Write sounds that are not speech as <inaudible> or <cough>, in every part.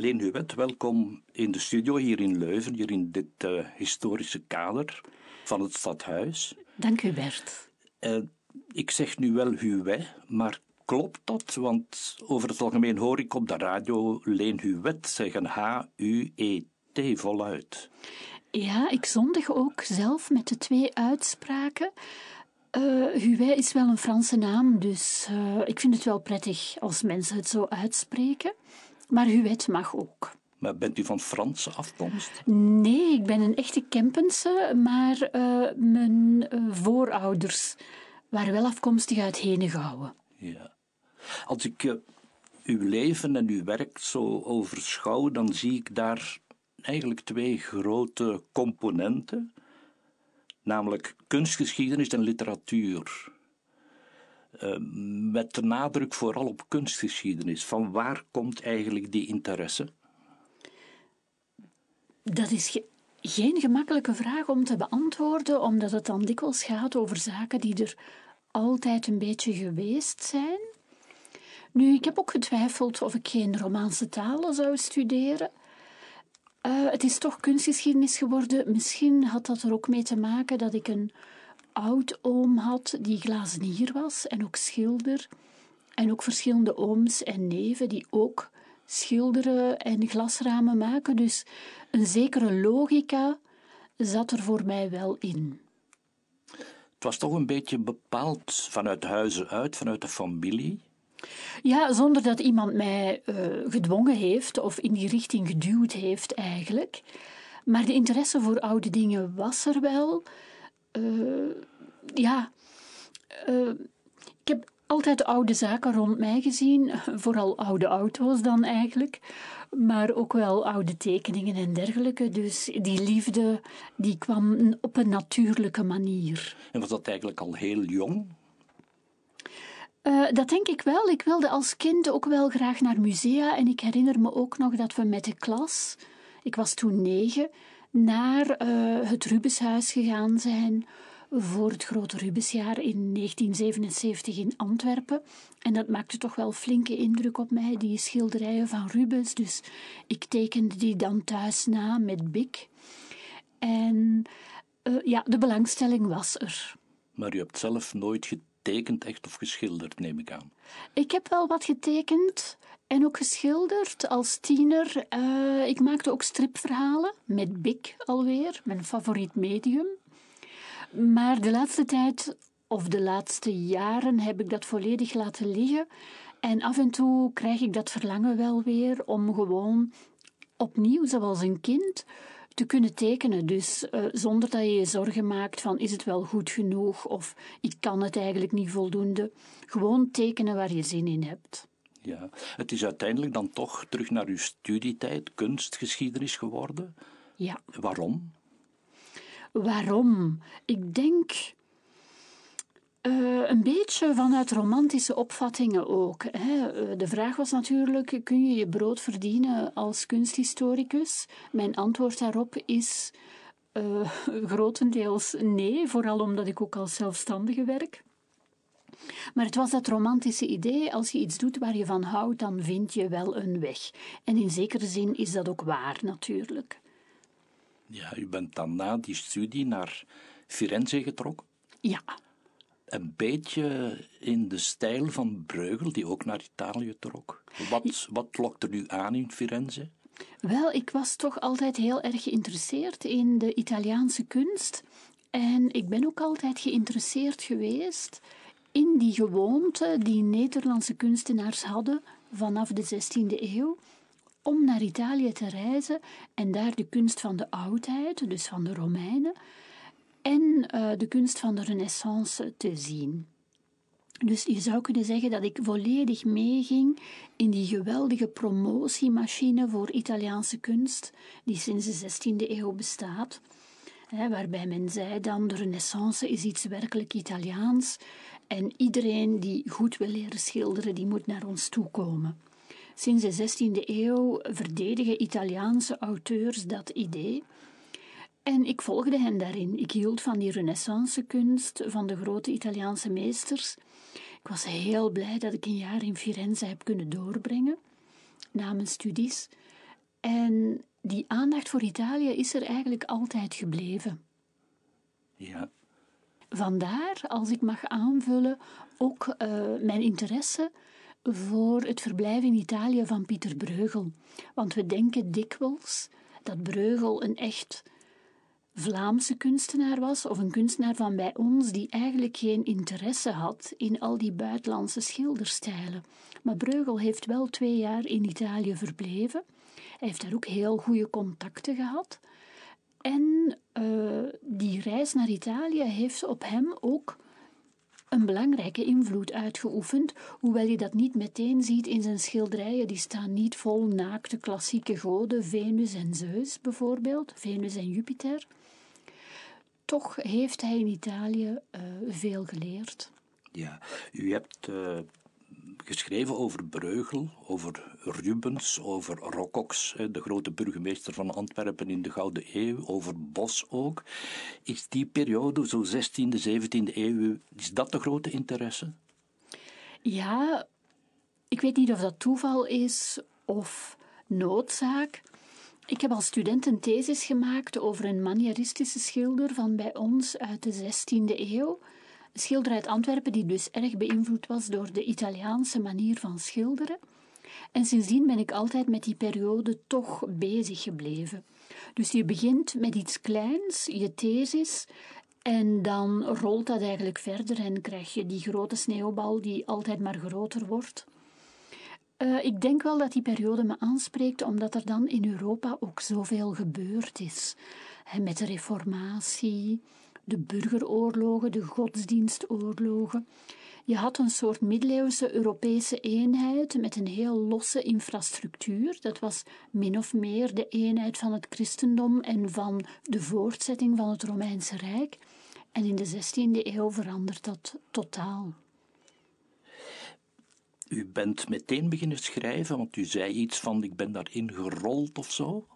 Leen Huwet, welkom in de studio hier in Leuven, hier in dit uh, historische kader van het stadhuis. Dank u, Bert. Uh, ik zeg nu wel Huwet, maar klopt dat? Want over het algemeen hoor ik op de radio Leen Huwet zeggen H-U-E-T voluit. Ja, ik zondig ook zelf met de twee uitspraken. Uh, Huet is wel een Franse naam, dus uh, ik vind het wel prettig als mensen het zo uitspreken. Maar Huet mag ook. Maar bent u van Franse afkomst? Nee, ik ben een echte Kempense, maar uh, mijn voorouders waren wel afkomstig uit Henegouwen. Ja. Als ik uw leven en uw werk zo overschouw, dan zie ik daar eigenlijk twee grote componenten, namelijk kunstgeschiedenis en literatuur. Uh, met de nadruk vooral op kunstgeschiedenis. Van waar komt eigenlijk die interesse? Dat is ge geen gemakkelijke vraag om te beantwoorden, omdat het dan dikwijls gaat over zaken die er altijd een beetje geweest zijn. Nu, ik heb ook getwijfeld of ik geen Romaanse talen zou studeren. Uh, het is toch kunstgeschiedenis geworden. Misschien had dat er ook mee te maken dat ik een oud-oom had die glazenier was en ook schilder. En ook verschillende ooms en neven die ook schilderen en glasramen maken. Dus een zekere logica zat er voor mij wel in. Het was toch een beetje bepaald vanuit huizen uit, vanuit de familie. Ja, zonder dat iemand mij uh, gedwongen heeft of in die richting geduwd heeft eigenlijk. Maar de interesse voor oude dingen was er wel. Uh, ja, uh, ik heb altijd oude zaken rond mij gezien, <laughs> vooral oude auto's dan eigenlijk, maar ook wel oude tekeningen en dergelijke. Dus die liefde die kwam op een natuurlijke manier. En was dat eigenlijk al heel jong? Uh, dat denk ik wel. Ik wilde als kind ook wel graag naar musea. En ik herinner me ook nog dat we met de klas, ik was toen negen, naar uh, het Rubenshuis gegaan zijn voor het grote Rubensjaar in 1977 in Antwerpen. En dat maakte toch wel flinke indruk op mij, die schilderijen van Rubens. Dus ik tekende die dan thuis na met Bic. En uh, ja, de belangstelling was er. Maar u hebt zelf nooit getekend echt of geschilderd, neem ik aan. Ik heb wel wat getekend en ook geschilderd als tiener. Uh, ik maakte ook stripverhalen met Bic alweer, mijn favoriet medium. Maar de laatste tijd, of de laatste jaren, heb ik dat volledig laten liggen. En af en toe krijg ik dat verlangen wel weer om gewoon opnieuw, zoals een kind, te kunnen tekenen. Dus uh, zonder dat je je zorgen maakt van is het wel goed genoeg of ik kan het eigenlijk niet voldoende. Gewoon tekenen waar je zin in hebt. Ja, het is uiteindelijk dan toch terug naar uw studietijd kunstgeschiedenis geworden. Ja. Waarom? Waarom? Ik denk uh, een beetje vanuit romantische opvattingen ook. Hè. Eh, de vraag was natuurlijk: kun je je brood verdienen als kunsthistoricus? Mijn antwoord daarop is uh, <laughs> grotendeels nee, vooral omdat ik ook als zelfstandige werk. Maar het was dat romantische idee: als je iets doet waar je van houdt, dan vind je wel een weg. En in zekere zin is dat ook waar, natuurlijk. Ja, u bent dan na die studie naar Firenze getrokken? Ja. Een beetje in de stijl van Breugel, die ook naar Italië trok. Wat, wat lokte u aan in Firenze? Wel, ik was toch altijd heel erg geïnteresseerd in de Italiaanse kunst. En ik ben ook altijd geïnteresseerd geweest in die gewoonte die Nederlandse kunstenaars hadden vanaf de 16e eeuw om naar Italië te reizen en daar de kunst van de oudheid, dus van de Romeinen, en uh, de kunst van de Renaissance te zien. Dus je zou kunnen zeggen dat ik volledig meeging in die geweldige promotiemachine voor Italiaanse kunst, die sinds de 16e eeuw bestaat. Waarbij men zei dan de renaissance is iets werkelijk Italiaans en iedereen die goed wil leren schilderen, die moet naar ons toe komen. Sinds de 16e eeuw verdedigen Italiaanse auteurs dat idee. En ik volgde hen daarin. Ik hield van die renaissance-kunst van de grote Italiaanse meesters. Ik was heel blij dat ik een jaar in Firenze heb kunnen doorbrengen, na mijn studies. En die aandacht voor Italië is er eigenlijk altijd gebleven. Ja. Vandaar, als ik mag aanvullen, ook uh, mijn interesse voor het verblijf in Italië van Pieter Breugel. Want we denken dikwijls dat Breugel een echt Vlaamse kunstenaar was, of een kunstenaar van bij ons die eigenlijk geen interesse had in al die buitenlandse schilderstijlen. Maar Breugel heeft wel twee jaar in Italië verbleven. Hij heeft daar ook heel goede contacten gehad. En uh, die reis naar Italië heeft op hem ook een belangrijke invloed uitgeoefend, hoewel je dat niet meteen ziet in zijn schilderijen. Die staan niet vol naakte klassieke goden, Venus en Zeus bijvoorbeeld, Venus en Jupiter. Toch heeft hij in Italië uh, veel geleerd. Ja, u hebt uh, geschreven over Breugel, over Rubens, over Rocox, de grote burgemeester van Antwerpen in de Gouden Eeuw, over Bos ook. Is die periode, zo 16e, 17e eeuw, is dat de grote interesse? Ja, ik weet niet of dat toeval is of noodzaak. Ik heb als student een thesis gemaakt over een manieristische schilder van bij ons uit de 16e eeuw. Schilder uit Antwerpen die dus erg beïnvloed was door de Italiaanse manier van schilderen. En sindsdien ben ik altijd met die periode toch bezig gebleven. Dus je begint met iets kleins, je thesis, en dan rolt dat eigenlijk verder en krijg je die grote sneeuwbal die altijd maar groter wordt. Uh, ik denk wel dat die periode me aanspreekt, omdat er dan in Europa ook zoveel gebeurd is. Met de reformatie, de burgeroorlogen, de godsdienstoorlogen. Je had een soort middeleeuwse Europese eenheid met een heel losse infrastructuur. Dat was min of meer de eenheid van het christendom en van de voortzetting van het Romeinse Rijk. En in de 16e eeuw verandert dat totaal. U bent meteen beginnen schrijven, want u zei iets van ik ben daarin gerold of zo.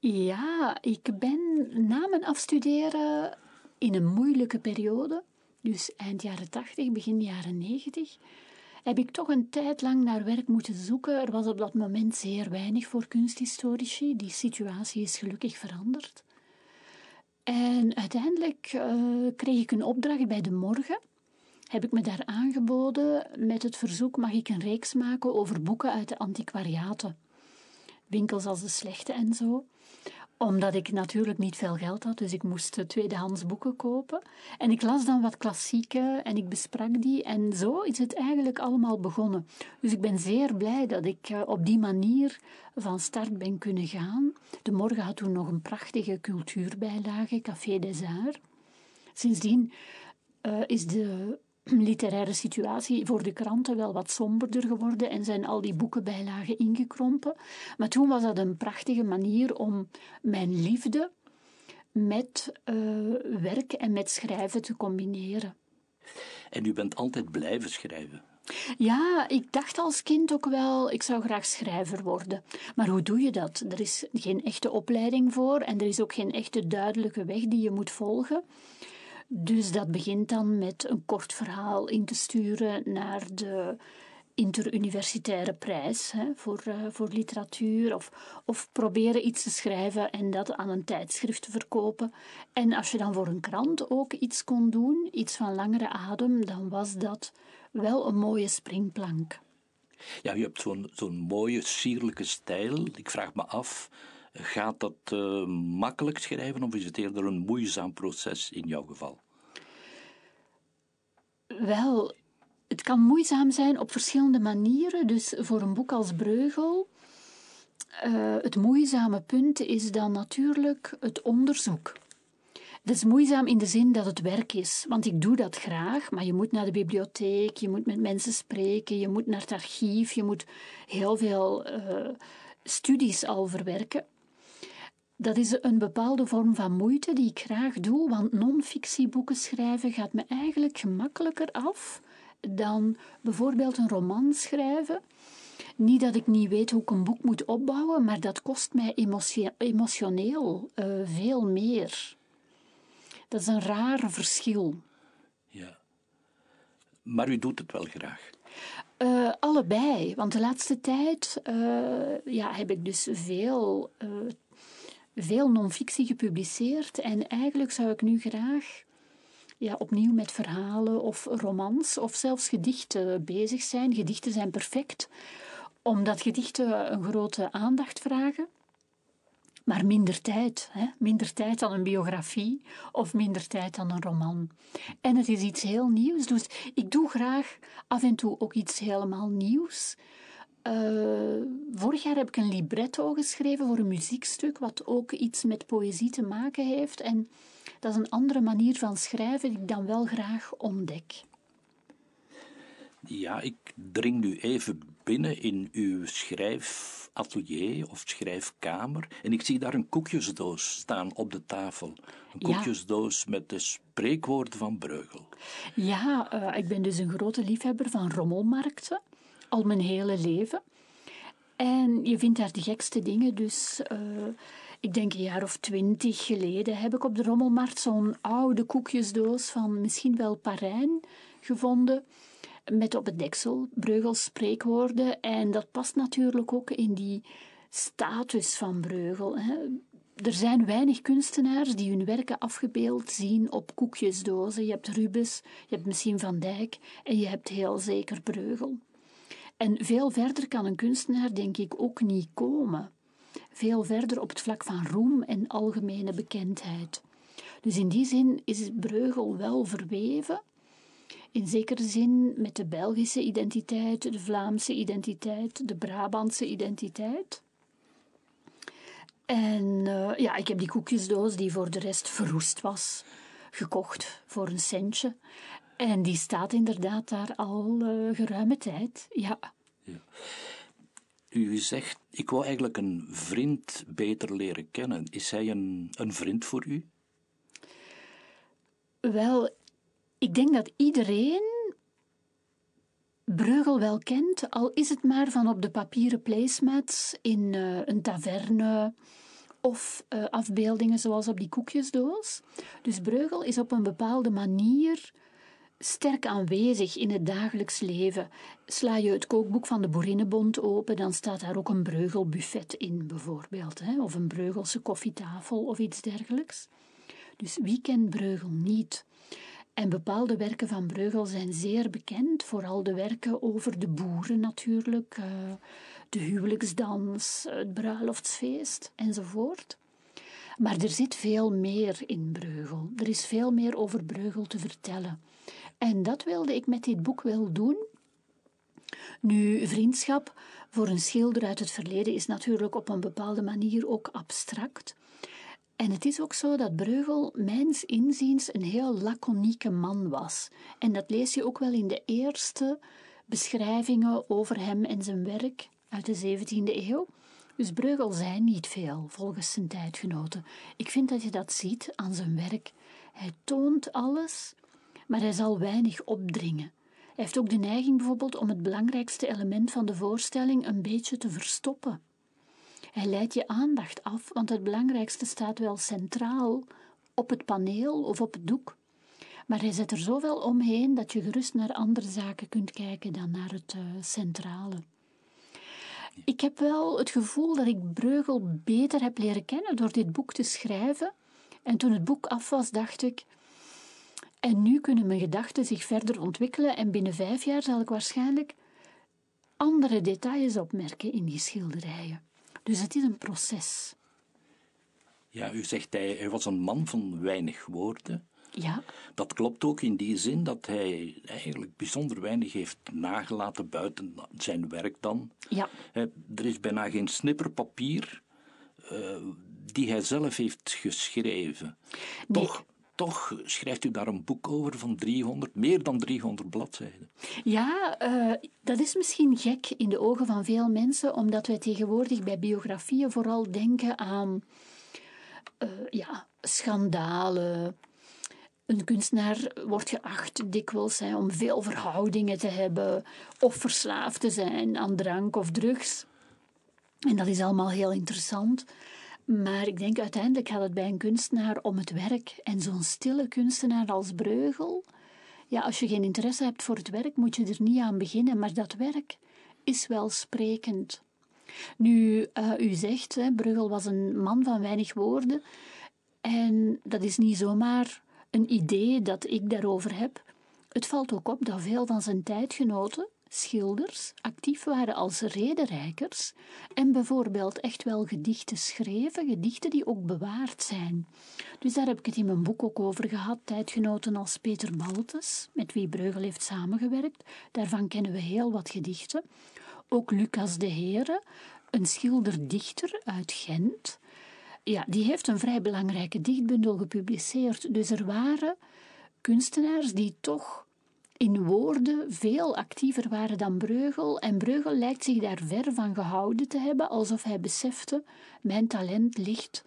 Ja, ik ben na mijn afstuderen in een moeilijke periode, dus eind jaren 80, begin jaren 90, heb ik toch een tijd lang naar werk moeten zoeken. Er was op dat moment zeer weinig voor kunsthistorici. Die situatie is gelukkig veranderd. En uiteindelijk uh, kreeg ik een opdracht bij De Morgen heb ik me daar aangeboden met het verzoek: mag ik een reeks maken over boeken uit de antiquariaten? Winkels als de Slechte en zo. Omdat ik natuurlijk niet veel geld had, dus ik moest tweedehands boeken kopen. En ik las dan wat klassieke en ik besprak die. En zo is het eigenlijk allemaal begonnen. Dus ik ben zeer blij dat ik eh, op die manier van start ben kunnen gaan. De morgen had toen nog een prachtige cultuurbijlage, Café des Arts. Sindsdien uh, is de literaire situatie voor de kranten wel wat somberder geworden en zijn al die boekenbijlagen ingekrompen. Maar toen was dat een prachtige manier om mijn liefde met uh, werk en met schrijven te combineren. En u bent altijd blijven schrijven? Ja, ik dacht als kind ook wel, ik zou graag schrijver worden. Maar hoe doe je dat? Er is geen echte opleiding voor en er is ook geen echte duidelijke weg die je moet volgen. Dus dat begint dan met een kort verhaal in te sturen naar de interuniversitaire prijs hè, voor, uh, voor literatuur. Of, of proberen iets te schrijven en dat aan een tijdschrift te verkopen. En als je dan voor een krant ook iets kon doen, iets van langere adem, dan was dat wel een mooie springplank. Ja, je hebt zo'n zo'n mooie, sierlijke stijl. Ik vraag me af, Gaat dat uh, makkelijk schrijven of is het eerder een moeizaam proces in jouw geval? Wel, het kan moeizaam zijn op verschillende manieren. Dus voor een boek als Breugel, uh, het moeizame punt is dan natuurlijk het onderzoek. Het is moeizaam in de zin dat het werk is, want ik doe dat graag, maar je moet naar de bibliotheek, je moet met mensen spreken, je moet naar het archief, je moet heel veel uh, studies al verwerken. Dat is een bepaalde vorm van moeite die ik graag doe, want non-fictieboeken schrijven gaat me eigenlijk gemakkelijker af dan bijvoorbeeld een roman schrijven. Niet dat ik niet weet hoe ik een boek moet opbouwen, maar dat kost mij emotioneel uh, veel meer. Dat is een raar verschil. Ja. Maar u doet het wel graag. Uh, allebei, want de laatste tijd uh, ja, heb ik dus veel, veel non-fictie gepubliceerd. En eigenlijk zou ik nu graag ja, opnieuw met verhalen of romans of zelfs gedichten bezig zijn. Gedichten zijn perfect, omdat gedichten een grote aandacht vragen. Maar minder tijd, hè? minder tijd dan een biografie of minder tijd dan een roman. En het is iets heel nieuws, dus ik doe graag af en toe ook iets helemaal nieuws. Uh, vorig jaar heb ik een libretto geschreven voor een muziekstuk, wat ook iets met poëzie te maken heeft. En dat is een andere manier van schrijven die ik dan wel graag ontdek. Ja, ik dring nu even binnen in uw schrijfatelier of schrijfkamer en ik zie daar een koekjesdoos staan op de tafel. Een koekjesdoos met de spreekwoorden van Breugel. Ja, uh, ik ben dus een grote liefhebber van rommelmarkten, al mijn hele leven. En je vindt daar de gekste dingen, dus... Uh, ik denk een jaar of twintig geleden heb ik op de rommelmarkt zo'n oude koekjesdoos van misschien wel Parijn gevonden. Met op het deksel Breugels spreekwoorden. En dat past natuurlijk ook in die status van Breugel. Hè. Er zijn weinig kunstenaars die hun werken afgebeeld zien op koekjesdozen. Je hebt Rubens, je hebt misschien Van Dijk en je hebt heel zeker Breugel. En veel verder kan een kunstenaar, denk ik, ook niet komen veel verder op het vlak van roem en algemene bekendheid. Dus in die zin is Breugel wel verweven, in zekere zin met de Belgische identiteit, de Vlaamse identiteit, de Brabantse identiteit. En uh, ja, ik heb die koekjesdoos, die voor de rest verroest was, gekocht voor een centje. En die staat inderdaad daar al uh, geruime tijd, ja. ja. U zegt, ik wou eigenlijk een vriend beter leren kennen. Is hij een, een vriend voor u? Wel, ik denk dat iedereen Breugel wel kent, al is het maar van op de papieren placemats in uh, een taverne of uh, afbeeldingen zoals op die koekjesdoos. Dus Breugel is op een bepaalde manier sterk aanwezig in het dagelijks leven. Sla je het kookboek van de Boerinnenbond open, dan staat daar ook een breugelbuffet in, bijvoorbeeld, hè? of een breugelse koffietafel of iets dergelijks. Dus wie kent Breugel niet? En bepaalde werken van Breugel zijn zeer bekend, vooral de werken over de boeren natuurlijk, uh, de huwelijksdans, het bruiloftsfeest enzovoort. Maar er zit veel meer in Breugel. Er is veel meer over Breugel te vertellen. En dat wilde ik met dit boek wel doen. Nu, vriendschap voor een schilder uit het verleden is natuurlijk op een bepaalde manier ook abstract. En het is ook zo dat Breugel, mijns inziens, een heel laconieke man was. En dat lees je ook wel in de eerste beschrijvingen over hem en zijn werk uit de 17e eeuw. Dus Breugel zei niet veel volgens zijn tijdgenoten. Ik vind dat je dat ziet aan zijn werk. Hij toont alles, maar hij zal weinig opdringen. Hij heeft ook de neiging bijvoorbeeld om het belangrijkste element van de voorstelling een beetje te verstoppen. Hij leidt je aandacht af, want het belangrijkste staat wel centraal op het paneel of op het doek. Maar hij zet er zoveel omheen dat je gerust naar andere zaken kunt kijken dan naar het uh, centrale. Ik heb wel het gevoel dat ik Breugel beter heb leren kennen door dit boek te schrijven. En toen het boek af was, dacht ik: en nu kunnen mijn gedachten zich verder ontwikkelen en binnen vijf jaar zal ik waarschijnlijk andere details opmerken in die schilderijen. Dus het is een proces. Ja, u zegt hij, hij was een man van weinig woorden. Ja. Dat klopt ook in die zin dat hij eigenlijk bijzonder weinig heeft nagelaten buiten zijn werk dan. Ja. Er is bijna geen snipper papier uh, die hij zelf heeft geschreven. Nee. Toch toch schrijft u daar een boek over van 300, meer dan 300 bladzijden. Ja, uh, dat is misschien gek in de ogen van veel mensen, omdat wij tegenwoordig bij biografieën vooral denken aan uh, ja, schandalen. Een kunstenaar wordt geacht dikwijls hè, om veel verhoudingen te hebben of verslaafd te zijn aan drank of drugs. En dat is allemaal heel interessant. Maar ik denk uiteindelijk gaat het bij een kunstenaar om het werk. En zo'n stille kunstenaar als Breugel, Ja, als je geen interesse hebt voor het werk, moet je er niet aan beginnen. Maar dat werk is wel sprekend. Nu, uh, u zegt, hè, Bruegel was een man van weinig woorden. En dat is niet zomaar een idee dat ik daarover heb. Het valt ook op dat veel van zijn tijdgenoten, schilders, actief waren als rederijkers en bijvoorbeeld echt wel gedichten schreven, gedichten die ook bewaard zijn. Dus daar heb ik het in mijn boek ook over gehad. Tijdgenoten als Peter Baltes, met wie Breugel heeft samengewerkt, daarvan kennen we heel wat gedichten. Ook Lucas de Heren, een schilderdichter uit Gent. Ja, die heeft een vrij belangrijke dichtbundel gepubliceerd. Dus er waren kunstenaars die toch in woorden veel actiever waren dan Breugel. En Breugel lijkt zich daar ver van gehouden te hebben, alsof hij besefte: mijn talent ligt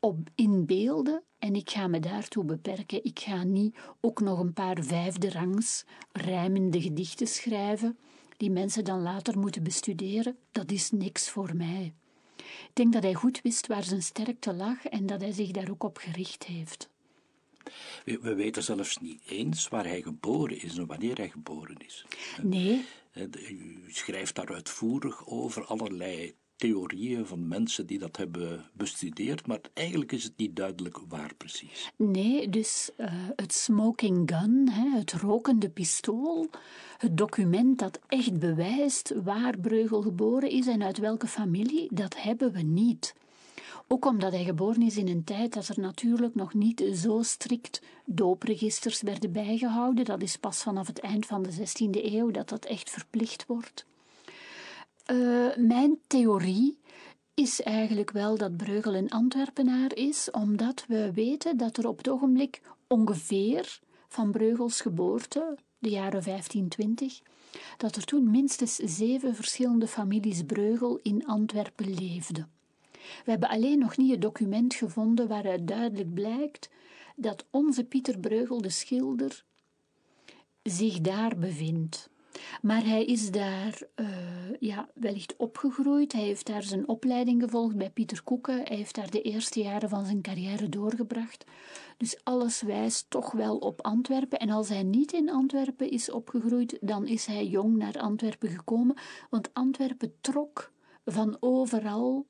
op, in beelden en ik ga me daartoe beperken. Ik ga niet ook nog een paar vijfde rangs rijmende gedichten schrijven, die mensen dan later moeten bestuderen. Dat is niks voor mij. Ik denk dat hij goed wist waar zijn sterkte lag en dat hij zich daar ook op gericht heeft. We, we, weten zelfs niet eens waar hij geboren is en wanneer hij geboren is. Nee. U schrijft daar uitvoerig over allerlei theorieën van mensen die dat hebben bestudeerd, maar eigenlijk is het niet duidelijk waar precies. Nee, dus uh, het smoking gun, hè, het rokende pistool, het document dat echt bewijst waar Breugel geboren is en uit welke familie, dat hebben we niet. Ook omdat hij geboren is in een tijd dat er natuurlijk nog niet zo strikt doopregisters werden bijgehouden. Dat is pas vanaf het eind van de 16e eeuw dat dat echt verplicht wordt. Uh, mijn theorie is eigenlijk wel dat Breugel een Antwerpenaar is, omdat we weten dat er op het ogenblik ongeveer van Breugels geboorte, de jaren 1520, dat er toen minstens zeven verschillende families Breugel in Antwerpen leefden. We hebben alleen nog niet een document gevonden waaruit duidelijk blijkt dat onze Pieter Breugel, de schilder, zich daar bevindt. Maar hij is daar uh, ja, wellicht opgegroeid. Hij heeft daar zijn opleiding gevolgd bij Pieter Koeken. Hij heeft daar de eerste jaren van zijn carrière doorgebracht. Dus alles wijst toch wel op Antwerpen. En als hij niet in Antwerpen is opgegroeid, dan is hij jong naar Antwerpen gekomen. Want Antwerpen trok van overal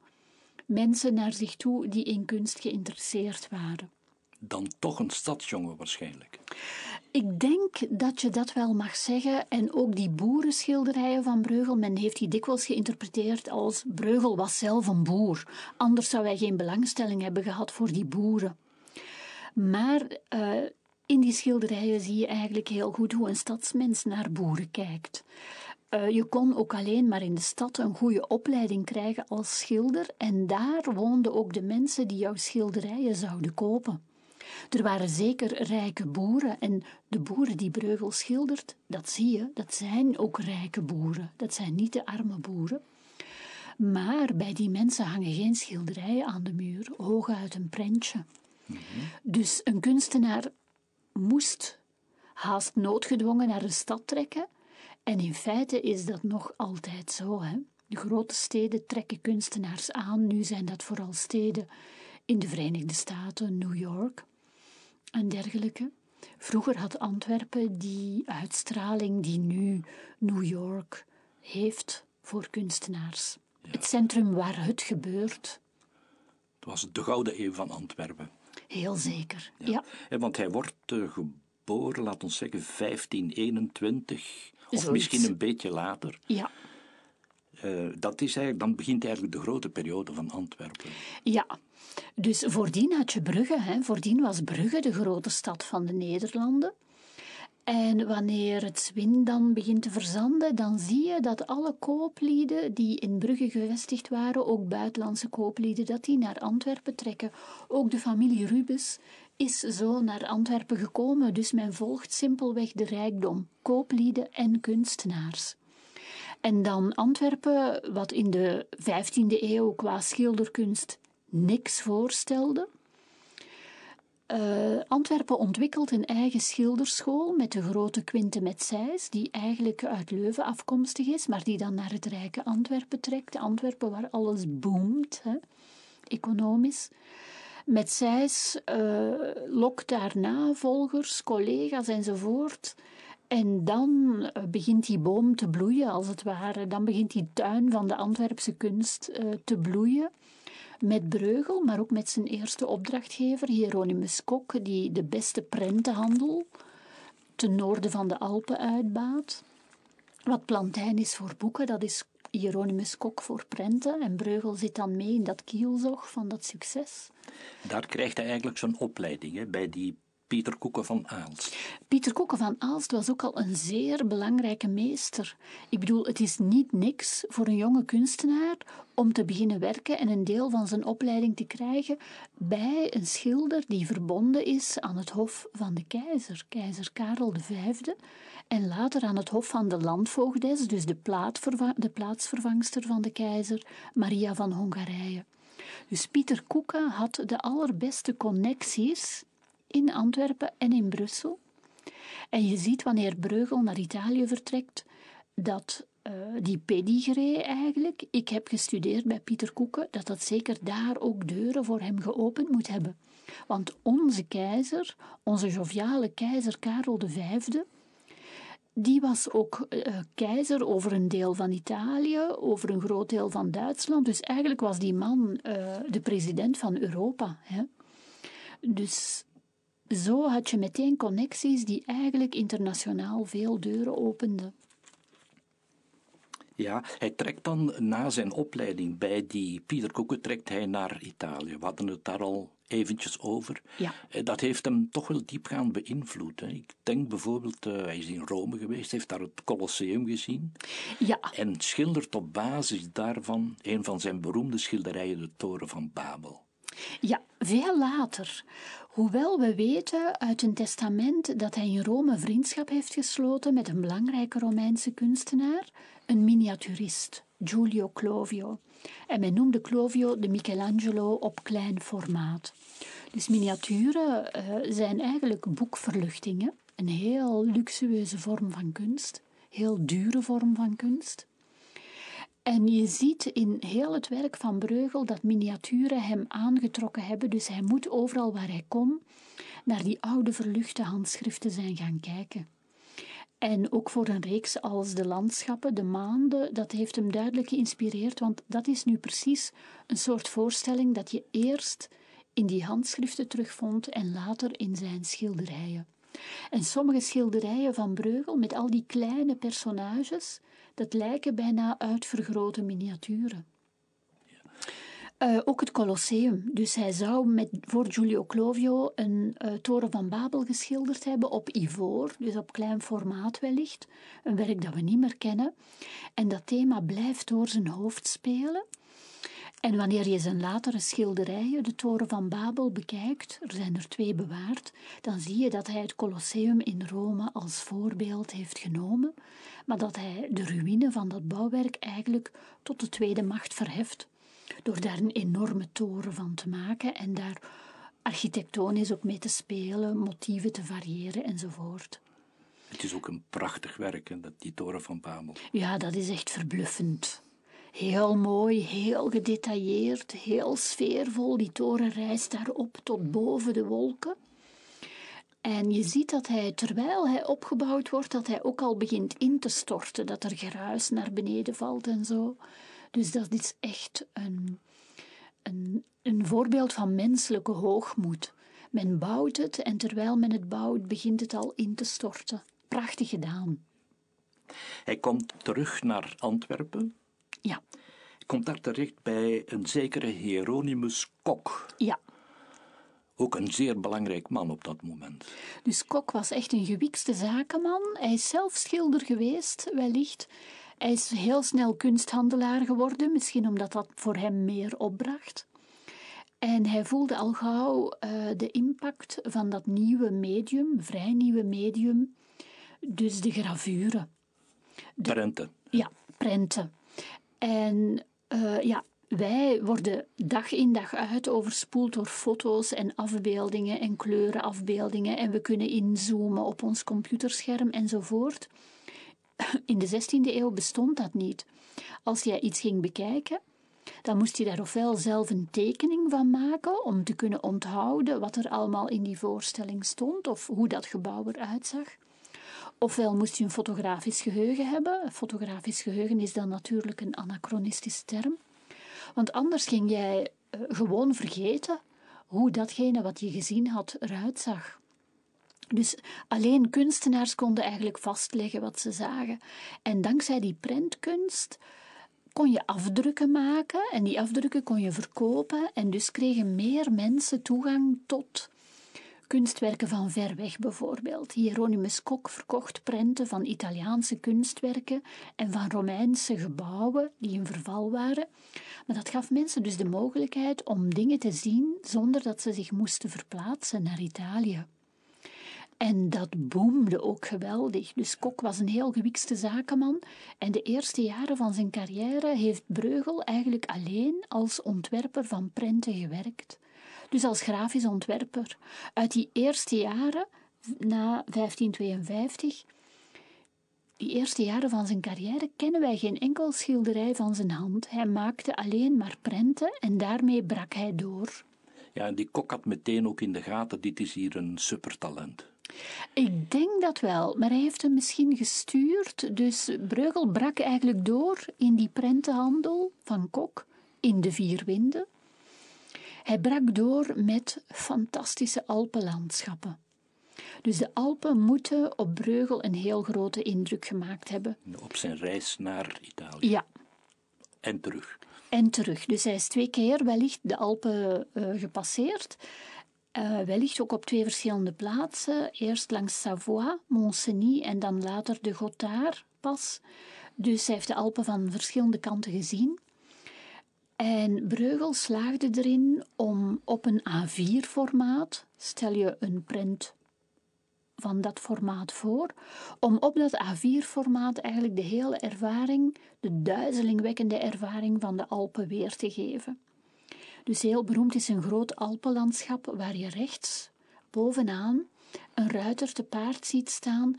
mensen naar zich toe die in kunst geïnteresseerd waren. Dan toch een stadsjongen waarschijnlijk. Ik denk dat je dat wel mag zeggen. En ook die boerenschilderijen van Breugel, men heeft die dikwijls geïnterpreteerd als Breugel was zelf een boer. Anders zou hij geen belangstelling hebben gehad voor die boeren. Maar uh, in die schilderijen zie je eigenlijk heel goed hoe een stadsmens naar boeren kijkt. Uh, je kon ook alleen maar in de stad een goede opleiding krijgen als schilder en daar woonden ook de mensen die jouw schilderijen zouden kopen. Er waren zeker rijke boeren en de boeren die Breugel schildert, dat zie je, dat zijn ook rijke boeren. Dat zijn niet de arme boeren. Maar bij die mensen hangen geen schilderijen aan de muur, hooguit een prentje. Mm Dus een kunstenaar moest haast noodgedwongen naar de stad trekken. En in feite is dat nog altijd zo. Hè? De grote steden trekken kunstenaars aan. Nu zijn dat vooral steden in de Verenigde Staten, New York en dergelijke. Vroeger had Antwerpen die uitstraling die nu New York heeft voor kunstenaars. Het centrum waar het gebeurt. Het was de gouden eeuw van Antwerpen. Heel zeker, ja. Want hij wordt uh, geboren, laten we zeggen, 1521, of misschien een beetje later. Ja. Uh, dat is eigenlijk, dan begint eigenlijk de grote periode van Antwerpen. Ja, dus voordien had je Brugge. Hè. Voordien was Brugge de grote stad van de Nederlanden. En wanneer het Zwin dan begint te verzanden, dan zie je dat alle kooplieden die in Brugge gevestigd waren, ook buitenlandse kooplieden, dat die naar Antwerpen trekken. Ook de familie Rubens is zo naar Antwerpen gekomen, dus men volgt simpelweg de rijkdom, kooplieden en kunstenaars. En dan Antwerpen, wat in de 15e eeuw qua schilderkunst niks voorstelde. Uh, Antwerpen ontwikkelt een eigen schilderschool met de grote Quinte Metseis, die eigenlijk uit Leuven afkomstig is, maar die dan naar het rijke Antwerpen trekt. Antwerpen waar alles boomt, hè, economisch. Met zes uh, lokt daarna volgers, collega's enzovoort. En dan uh, begint die boom te bloeien, als het ware. Dan begint die tuin van de Antwerpse kunst uh, te bloeien. Met Breugel, maar ook met zijn eerste opdrachtgever, Hieronymus Kok, die de beste prentenhandel ten noorden van de Alpen uitbaat. Wat Plantijn is voor boeken, dat is Hieronymus Kok voor prenten. En Breugel zit dan mee in dat kielzog van dat succes. Daar krijgt hij eigenlijk zijn opleiding hè, bij die Pieter Koeken van Aalst. Pieter Koeken van Aalst was ook al een zeer belangrijke meester. Ik bedoel, het is niet niks voor een jonge kunstenaar om te beginnen werken en een deel van zijn opleiding te krijgen bij een schilder die verbonden is aan het hof van de keizer, keizer Karel V, en later aan het hof van de landvoogdes, dus de, plaatsvervangster van de keizer, Maria van Hongarije. Dus Pieter Koeken had de allerbeste connecties in Antwerpen en in Brussel. En je ziet wanneer Breugel naar Italië vertrekt, dat uh, die pedigree eigenlijk, ik heb gestudeerd bij Pieter Koeken, dat dat zeker daar ook deuren voor hem geopend moet hebben. Want onze keizer, onze joviale keizer Karel V, die was ook uh, keizer over een deel van Italië, over een groot deel van Duitsland. Dus eigenlijk was die man uh, de president van Europa. Hè? Dus zo had je meteen connecties die eigenlijk internationaal veel deuren openden. Ja, hij trekt dan na zijn opleiding bij die Pieter Koeken trekt hij naar Italië. We hadden het daar al eventjes over. Ja. Eh, dat heeft hem toch wel diepgaand beïnvloed. Hè. Ik denk bijvoorbeeld, uh, hij is in Rome geweest, heeft daar het Colosseum gezien. Ja. En schildert op basis daarvan een van zijn beroemde schilderijen, de Toren van Babel. Ja, veel later. Hoewel we weten uit een testament dat hij in Rome vriendschap heeft gesloten met een belangrijke Romeinse kunstenaar, een miniaturist, Giulio Clovio. En men noemde Clovio de Michelangelo op klein formaat. Dus miniaturen uh, zijn eigenlijk boekverluchtingen, een heel luxueuze vorm van kunst, heel dure vorm van kunst. En je ziet in heel het werk van Breugel dat miniaturen hem aangetrokken hebben, dus hij moet overal waar hij kon naar die oude verluchte handschriften zijn gaan kijken. En ook voor een reeks als de landschappen, de maanden, dat heeft hem duidelijk geïnspireerd, want dat is nu precies een soort voorstelling dat je eerst in die handschriften terugvond en later in zijn schilderijen. En sommige schilderijen van Breugel met al die kleine personages, dat lijken bijna uitvergrote miniaturen. Uh, ook het Colosseum. Dus hij zou met, voor Giulio Clovio een uh, toren van Babel geschilderd hebben op ivoor, dus op klein formaat wellicht. Een werk dat we niet meer kennen. En dat thema blijft door zijn hoofd spelen. En wanneer je zijn latere schilderijen, de Toren van Babel, bekijkt, er zijn er twee bewaard, dan zie je dat hij het Colosseum in Rome als voorbeeld heeft genomen, maar dat hij de ruïne van dat bouwwerk eigenlijk tot de tweede macht verheft, door daar een enorme toren van te maken en daar architectonisch ook mee te spelen, motieven te variëren enzovoort. Het is ook een prachtig werk, dat, die toren van Babel. Ja, dat is echt verbluffend. Heel mooi, heel gedetailleerd, heel sfeervol. Die toren rijst daarop tot boven de wolken. En je ziet dat hij, terwijl hij opgebouwd wordt, dat hij ook al begint in te storten, dat er geruis naar beneden valt en zo. Dus dat is echt een, een, een voorbeeld van menselijke hoogmoed. Men bouwt het en terwijl men het bouwt, begint het al in te storten. Prachtig gedaan. Hij komt terug naar Antwerpen ja. Komt daar terecht bij een zekere Hieronymus Kok. Ja. Ook een zeer belangrijk man op dat moment. Dus Kok was echt een gewikste zakenman. Hij is zelf schilder geweest, wellicht. Hij is heel snel kunsthandelaar geworden, misschien omdat dat voor hem meer opbracht. En hij voelde al gauw uh, de impact van dat nieuwe medium, vrij nieuwe medium, dus de gravure. De, prenten. Ja, prenten. En uh, ja, wij worden dag in dag uit overspoeld door foto's en afbeeldingen en kleurenafbeeldingen en we kunnen inzoomen op ons computerscherm enzovoort. In de 16e eeuw bestond dat niet. Als jij iets ging bekijken, Dan moest hij daar ofwel zelf een tekening van maken om te kunnen onthouden wat er allemaal in die voorstelling stond of hoe dat gebouw eruit zag. Ofwel moest je een fotografisch geheugen hebben. Fotografisch geheugen is dan natuurlijk een anachronistische term. Want anders ging jij uh, gewoon vergeten hoe datgene wat je gezien had eruit zag. Dus alleen kunstenaars konden eigenlijk vastleggen wat ze zagen. En dankzij die prentkunst kon je afdrukken maken en die afdrukken kon je verkopen en dus kregen meer mensen toegang tot kunstwerken van ver weg bijvoorbeeld. Hieronymus Kok verkocht prenten van Italiaanse kunstwerken en van Romeinse gebouwen die in verval waren. Maar dat gaf mensen dus de mogelijkheid om dingen te zien zonder dat ze zich moesten verplaatsen naar Italië. En dat boomde ook geweldig. Dus Kok was een heel gewikste zakenman. En de eerste jaren van zijn carrière heeft Breugel eigenlijk alleen als ontwerper van prenten gewerkt. Dus als grafisch ontwerper. Uit die eerste jaren, na 1552, die eerste jaren van zijn carrière kennen wij geen enkel schilderij van zijn hand. Hij maakte alleen maar prenten en daarmee brak hij door. Ja, en die kok had meteen ook in de gaten, dit is hier een supertalent. Ik denk dat wel, maar hij heeft hem misschien gestuurd. Dus Breugel brak eigenlijk door in die prentenhandel van Kok in de Vier Winden. Hij brak door met fantastische Alpenlandschappen. Dus de Alpen moeten op Breugel een heel grote indruk gemaakt hebben. Op zijn reis naar Italië. Ja. En terug. En terug. Dus hij is twee keer wellicht de Alpen uh, gepasseerd. Uh, wellicht ook op twee verschillende plaatsen. Eerst langs Savoie, Montcenis en dan later de Gothard pas. Dus hij heeft de Alpen van verschillende kanten gezien. En Breugel slaagde erin om op een A4-formaat, stel je een print van dat formaat voor, om op dat A4-formaat eigenlijk de hele ervaring, de duizelingwekkende ervaring van de Alpen weer te geven. Dus heel beroemd is een groot Alpenlandschap waar je rechts bovenaan een ruiter te paard ziet staan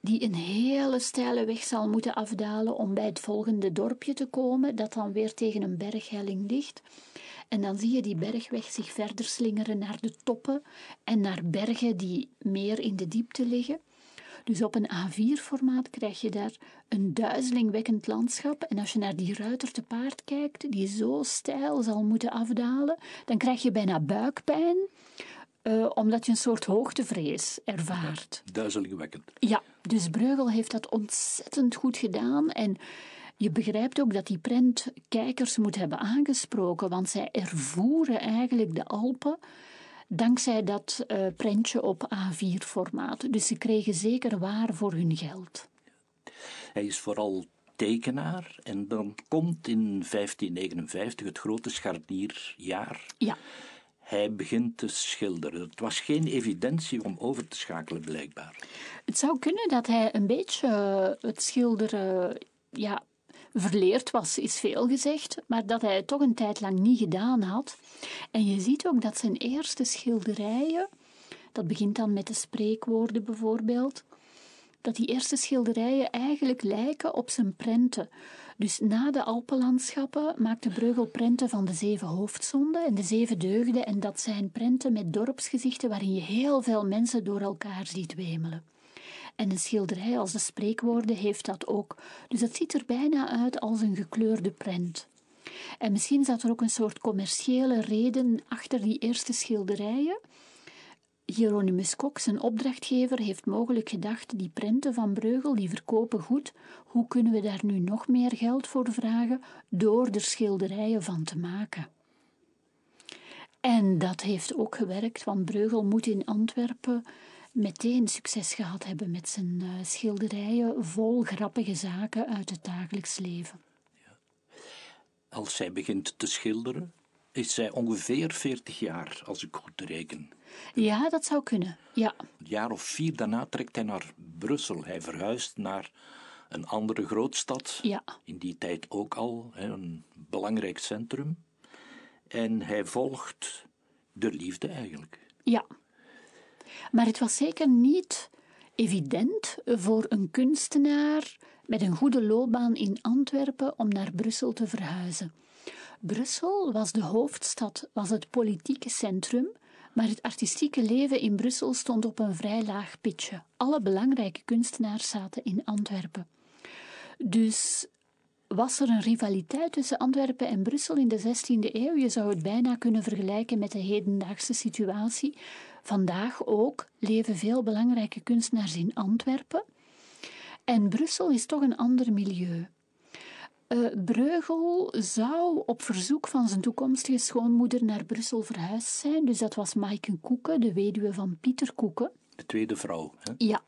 die een hele steile weg zal moeten afdalen om bij het volgende dorpje te komen, dat dan weer tegen een berghelling ligt. En dan zie je die bergweg zich verder slingeren naar de toppen en naar bergen die meer in de diepte liggen. Dus op een A4-formaat krijg je daar een duizelingwekkend landschap. En als je naar die ruiter te paard kijkt, die zo steil zal moeten afdalen, dan krijg je bijna buikpijn. Uh, omdat je een soort hoogtevrees ervaart. Ja, duizelingwekkend. Ja, dus Breugel heeft dat ontzettend goed gedaan. En je begrijpt ook dat die prent kijkers moet hebben aangesproken, want zij ervoeren eigenlijk de Alpen dankzij dat uh, prentje op A4-formaat. Dus ze kregen zeker waar voor hun geld. Hij is vooral tekenaar en dan komt in 1559 het grote scharnierjaar. Ja. Hij begint te schilderen. Het was geen evidentie om over te schakelen, blijkbaar. Het zou kunnen dat hij een beetje het schilderen ja, verleerd was, is veel gezegd, maar dat hij het toch een tijd lang niet gedaan had. En je ziet ook dat zijn eerste schilderijen, dat begint dan met de spreekwoorden bijvoorbeeld, dat die eerste schilderijen eigenlijk lijken op zijn prenten. Dus na de Alpenlandschappen maakte Breugel prenten van de zeven hoofdzonden en de zeven deugden. En dat zijn prenten met dorpsgezichten waarin je heel veel mensen door elkaar ziet wemelen. En een schilderij als de spreekwoorden heeft dat ook. Dus dat ziet er bijna uit als een gekleurde prent. En misschien zat er ook een soort commerciële reden achter die eerste schilderijen. Hieronymus Kok, zijn opdrachtgever, heeft mogelijk gedacht: die prenten van Breugel die verkopen goed. Hoe kunnen we daar nu nog meer geld voor vragen door er schilderijen van te maken? En dat heeft ook gewerkt, want Breugel moet in Antwerpen meteen succes gehad hebben met zijn uh, schilderijen vol grappige zaken uit het dagelijks leven. Als zij begint te schilderen, is zij ongeveer 40 jaar, als ik goed reken. Ja, dat zou kunnen. Ja. Een jaar of vier daarna trekt hij naar Brussel. Hij verhuist naar een andere grootstad. Ja. In die tijd ook al een belangrijk centrum. En hij volgt de liefde eigenlijk. Ja. Maar het was zeker niet evident voor een kunstenaar met een goede loopbaan in Antwerpen om naar Brussel te verhuizen. Brussel was de hoofdstad, was het politieke centrum, maar het artistieke leven in Brussel stond op een vrij laag pitje. Alle belangrijke kunstenaars zaten in Antwerpen. Dus was er een rivaliteit tussen Antwerpen en Brussel in de 16e eeuw? Je zou het bijna kunnen vergelijken met de hedendaagse situatie. Vandaag ook leven veel belangrijke kunstenaars in Antwerpen. En Brussel is toch een ander milieu. Uh, Breugel zou op verzoek van zijn toekomstige schoonmoeder naar Brussel verhuisd zijn. Dus dat was Maaike Koeken, de weduwe van Pieter Koeken. De tweede vrouw. Hè? Ja.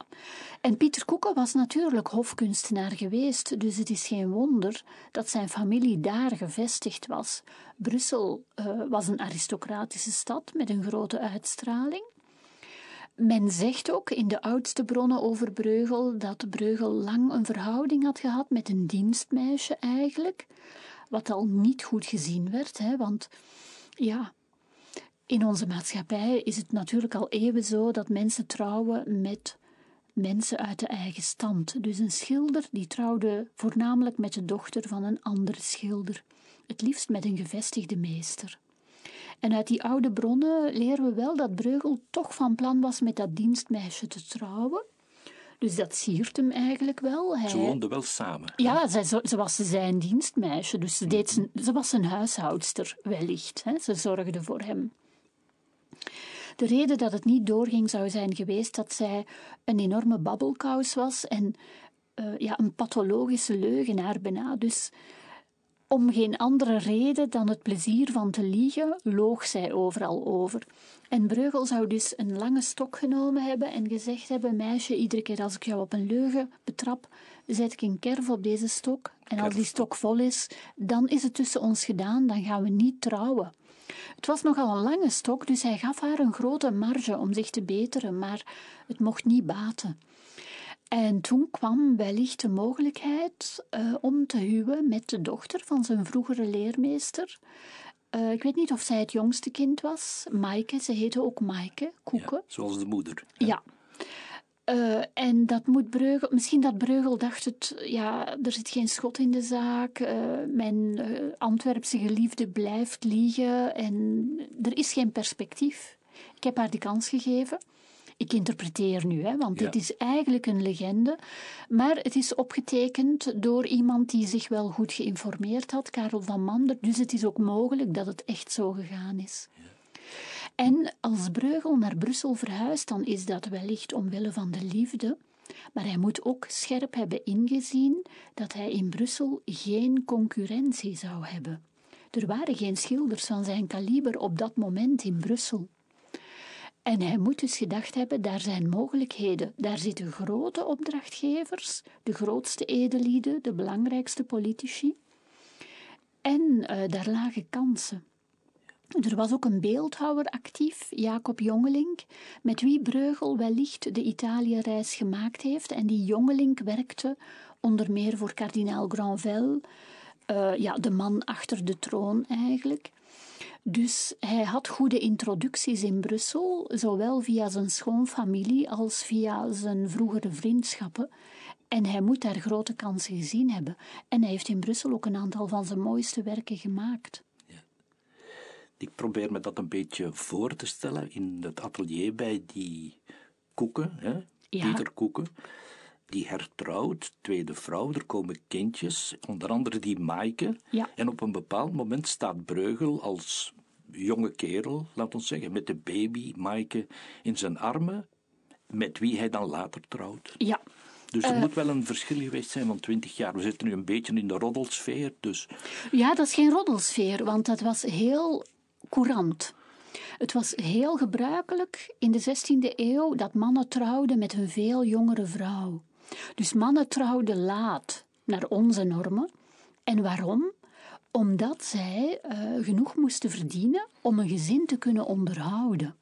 En Pieter Koeken was natuurlijk hofkunstenaar geweest, dus het is geen wonder dat zijn familie daar gevestigd was. Brussel uh, was een aristocratische stad met een grote uitstraling. Men zegt ook in de oudste bronnen over Breugel dat Breugel lang een verhouding had gehad met een dienstmeisje eigenlijk, wat al niet goed gezien werd, hè, want ja, in onze maatschappij is het natuurlijk al eeuwen zo dat mensen trouwen met mensen uit de eigen stand. Dus een schilder die trouwde voornamelijk met de dochter van een andere schilder, het liefst met een gevestigde meester. En uit die oude bronnen leren we wel dat Breugel toch van plan was met dat dienstmeisje te trouwen. Dus dat siert hem eigenlijk wel. Hij... Ze woonden wel samen. Ja, zij, ze was zijn dienstmeisje, dus ze, deed zijn, ze was zijn huishoudster wellicht. Hè. Ze zorgde voor hem. De reden dat het niet doorging zou zijn geweest dat zij een enorme babbelkous was en uh, ja, een pathologische leugenaar bijna. Dus om geen andere reden dan het plezier van te liegen, loog zij overal over. En Breugel zou dus een lange stok genomen hebben en gezegd hebben: Meisje, iedere keer als ik jou op een leugen betrap, zet ik een kerf op deze stok. En als die stok vol is, dan is het tussen ons gedaan, dan gaan we niet trouwen. Het was nogal een lange stok, dus hij gaf haar een grote marge om zich te beteren, maar het mocht niet baten. En toen kwam wellicht de mogelijkheid uh, om te huwen met de dochter van zijn vroegere leermeester. Uh, ik weet niet of zij het jongste kind was. Maaike, ze heette ook Maaike, Koeken. Ja, zoals de moeder. Ja. ja. Uh, en dat moet Breugel, misschien dat Breugel dacht het, ja, er zit geen schot in de zaak. mijn Antwerpse geliefde blijft liegen en er is geen perspectief. Ik heb haar die kans gegeven. Ik interpreteer nu, hè, want ja. dit is eigenlijk een legende. Maar het is opgetekend door iemand die zich wel goed geïnformeerd had, Karel van Mander. Dus het is ook mogelijk dat het echt zo gegaan is. Ja. En als Breugel naar Brussel verhuist, dan is dat wellicht omwille van de liefde. Maar hij moet ook scherp hebben ingezien dat hij in Brussel geen concurrentie zou hebben. Er waren geen schilders van zijn kaliber op dat moment in Brussel. En hij moet dus gedacht hebben, daar zijn mogelijkheden. Daar zitten grote opdrachtgevers, de grootste edelieden, de belangrijkste politici. En uh, daar lagen kansen. Er was ook een beeldhouwer actief, Jacob Jongelink, met wie Breugel wellicht de Italië-reis gemaakt heeft. En die Jongelink werkte onder meer voor kardinaal Granvelle, uh, ja, de man achter de troon eigenlijk. Dus hij had goede introducties in Brussel, zowel via zijn schoonfamilie als via zijn vroegere vriendschappen. En hij moet daar grote kansen gezien hebben. En hij heeft in Brussel ook een aantal van zijn mooiste werken gemaakt. Ja. Ik probeer me dat een beetje voor te stellen in het atelier bij die Koeken, hè? Ja. Pieter Koeken die hertrouwt, tweede vrouw, er komen kindjes, onder andere die Maaike. Ja. En op een bepaald moment staat Breugel als jonge kerel, laat ons zeggen, met de baby Maaike in zijn armen, met wie hij dan later trouwt. Ja. Dus er uh, moet wel een verschil geweest zijn van twintig jaar. We zitten nu een beetje in de roddelsfeer, dus... Ja, dat is geen roddelsfeer, want dat was heel courant. Het was heel gebruikelijk in de 16e eeuw dat mannen trouwden met een veel jongere vrouw. Dus mannen trouwden laat, naar onze normen. En waarom? Omdat zij uh, genoeg moesten verdienen om een gezin te kunnen onderhouden.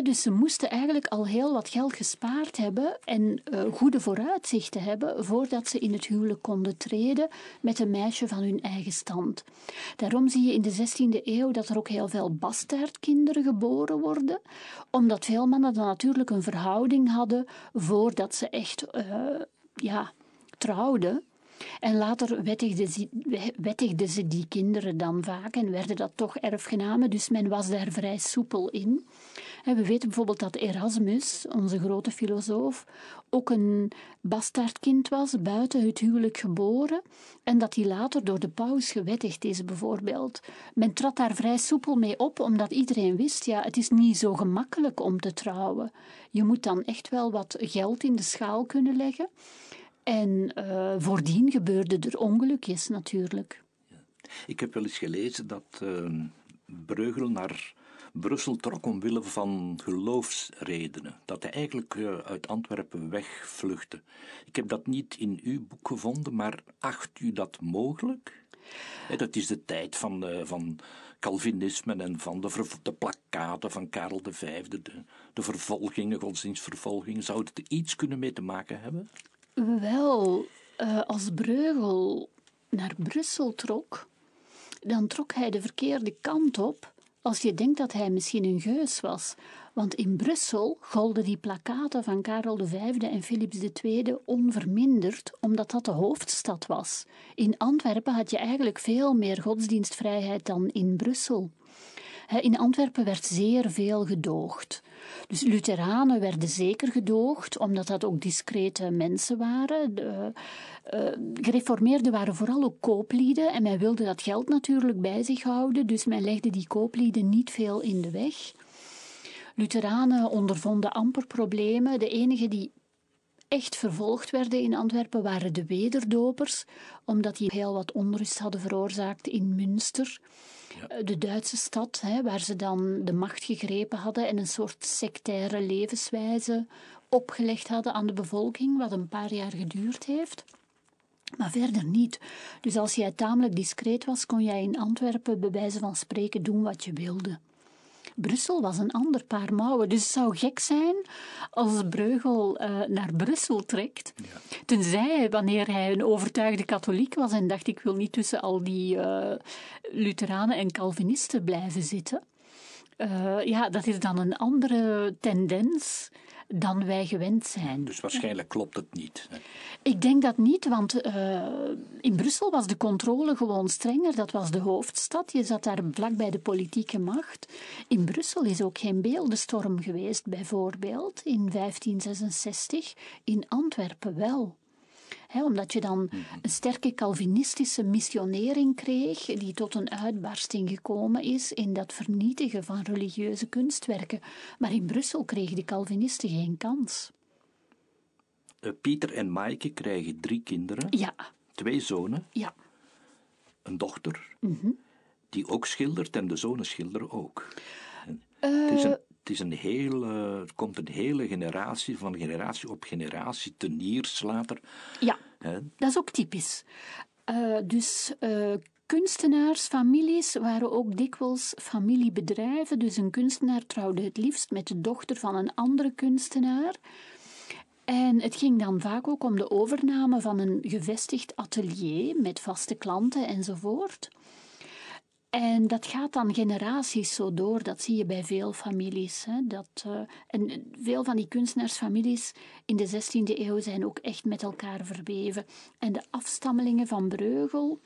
Dus ze moesten eigenlijk al heel wat geld gespaard hebben en uh, goede vooruitzichten hebben voordat ze in het huwelijk konden treden met een meisje van hun eigen stand. Daarom zie je in de 16e eeuw dat er ook heel veel bastaardkinderen geboren worden, omdat veel mannen dan natuurlijk een verhouding hadden voordat ze echt uh, ja, trouwden. En later wettigden ze, wettigde ze die kinderen dan vaak en werden dat toch erfgenamen, dus men was daar vrij soepel in. We weten bijvoorbeeld dat Erasmus, onze grote filosoof, ook een bastaardkind was, buiten het huwelijk geboren, en dat hij later door de paus gewettigd is, bijvoorbeeld. Men trad daar vrij soepel mee op, omdat iedereen wist, ja, het is niet zo gemakkelijk om te trouwen. Je moet dan echt wel wat geld in de schaal kunnen leggen. En uh, voordien gebeurden er ongelukjes natuurlijk. Ik heb wel eens gelezen dat uh, Breugel naar Brussel trok omwille van geloofsredenen. Dat hij eigenlijk uh, uit Antwerpen wegvluchtte. Ik heb dat niet in uw boek gevonden, maar acht u dat mogelijk? Dat is de tijd van, van Calvinisme en van de, de plakkaten van Karel V, de, de vervolgingen, godsdienstvervolgingen. Zou het er iets kunnen mee te maken hebben? Wel, als Breugel naar Brussel trok, dan trok hij de verkeerde kant op als je denkt dat hij misschien een geus was. Want in Brussel golden die plakaten van Karel V en Philips II onverminderd, omdat dat de hoofdstad was. In Antwerpen had je eigenlijk veel meer godsdienstvrijheid dan in Brussel. In Antwerpen werd zeer veel gedoogd. Dus Lutheranen werden zeker gedoogd, omdat dat ook discrete mensen waren. De, uh, gereformeerden waren vooral ook kooplieden en men wilde dat geld natuurlijk bij zich houden, dus men legde die kooplieden niet veel in de weg. Lutheranen ondervonden amper problemen. De enigen die echt vervolgd werden in Antwerpen waren de wederdopers, omdat die heel wat onrust hadden veroorzaakt in Münster. Eh, de Duitse stad, hè, waar ze dan de macht gegrepen hadden en een soort sectaire levenswijze opgelegd hadden aan de bevolking, wat een paar jaar geduurd heeft. Maar verder niet. Dus als jij tamelijk discreet was, kon jij in Antwerpen bij wijze van spreken doen wat je wilde. Brussel was een ander paar mouwen. Dus het zou gek zijn als Breugel uh, naar Brussel trekt. Ja. Tenzij wanneer hij een overtuigde katholiek was en dacht: ik wil niet tussen al die uh, Lutheranen en Calvinisten blijven zitten. Uh, ja, dat is dan een andere tendens dan wij gewend zijn. Dus waarschijnlijk klopt het niet. Hè? Ik denk dat niet, want uh, in Brussel was de controle gewoon strenger. Dat was de hoofdstad. Je zat daar vlak bij de politieke macht. In Brussel is ook geen beeldenstorm geweest, bijvoorbeeld in 1566. In Antwerpen wel omdat je dan mhm. een sterke Calvinistische missionering kreeg, die tot een uitbarsting gekomen is in dat vernietigen van religieuze kunstwerken. Maar in Brussel kregen de Calvinisten geen kans. Uh, Pieter en Maaike krijgen drie kinderen. Ja. Twee zonen. Ja. Een dochter. Mhm. Die ook schildert en de zonen schilderen ook. Uh, het is een het, is een hele, het komt een hele generatie, van generatie op generatie, teniers later. Ja, dat is ook typisch. Uh, dus uh, kunstenaarsfamilies waren ook dikwijls familiebedrijven. Dus een kunstenaar trouwde het liefst met de dochter van een andere kunstenaar. En het ging dan vaak ook om de overname van een gevestigd atelier met vaste klanten enzovoort. En dat gaat dan generaties zo door, dat zie je bij veel families. Hè? Dat, uh, en veel van die kunstenaarsfamilies in de 16e eeuw zijn ook echt met elkaar verweven. En de afstammelingen van Breugel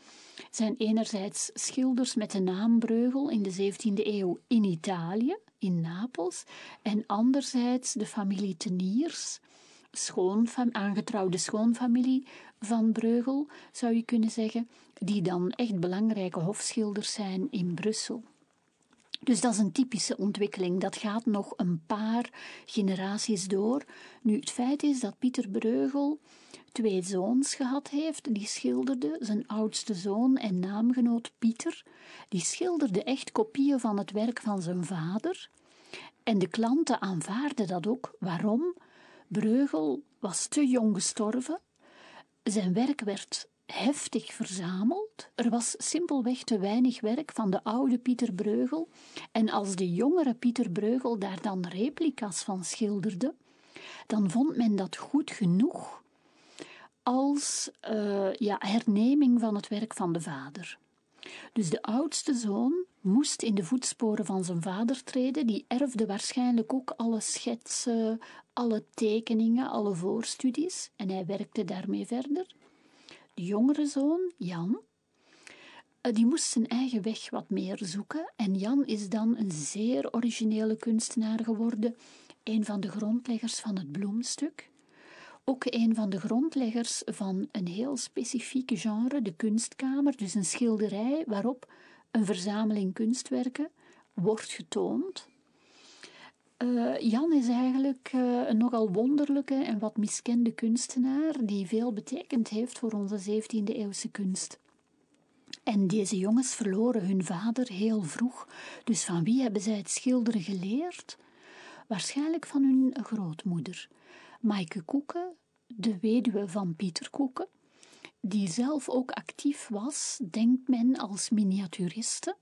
zijn enerzijds schilders met de naam Breugel in de 17e eeuw in Italië, in Napels, en anderzijds de familie Teniers, schoonfam aangetrouwde schoonfamilie van Breugel, zou je kunnen zeggen, die dan echt belangrijke hofschilders zijn in Brussel. Dus dat is een typische ontwikkeling. Dat gaat nog een paar generaties door. Nu, het feit is dat Pieter Breugel twee zoons gehad heeft. Die schilderde zijn oudste zoon en naamgenoot Pieter. Die schilderde echt kopieën van het werk van zijn vader. En de klanten aanvaarden dat ook. Waarom? Breugel was te jong gestorven. Zijn werk werd heftig verzameld. Er was simpelweg te weinig werk van de oude Pieter Breugel. En als de jongere Pieter Breugel daar dan replica's van schilderde, dan vond men dat goed genoeg als uh, ja, herneming van het werk van de vader. Dus de oudste zoon moest in de voetsporen van zijn vader treden. Die erfde waarschijnlijk ook alle schetsen, alle tekeningen, alle voorstudies en hij werkte daarmee verder. De jongere zoon, Jan, eh, die moest zijn eigen weg wat meer zoeken. En Jan is dan een zeer originele kunstenaar geworden, een van de grondleggers van het bloemstuk. Ook een van de grondleggers van een heel specifieke genre, de kunstkamer, dus een schilderij waarop een verzameling kunstwerken wordt getoond. Uh, Jan is eigenlijk uh, een nogal wonderlijke en wat miskende kunstenaar die veel betekend heeft voor onze 17e eeuwse kunst. En deze jongens verloren hun vader heel vroeg. Dus van wie hebben zij het schilderen geleerd? Waarschijnlijk van hun grootmoeder. Maaike Koeken, de weduwe van Pieter Koeken, die zelf ook actief was, denkt men, als miniaturiste.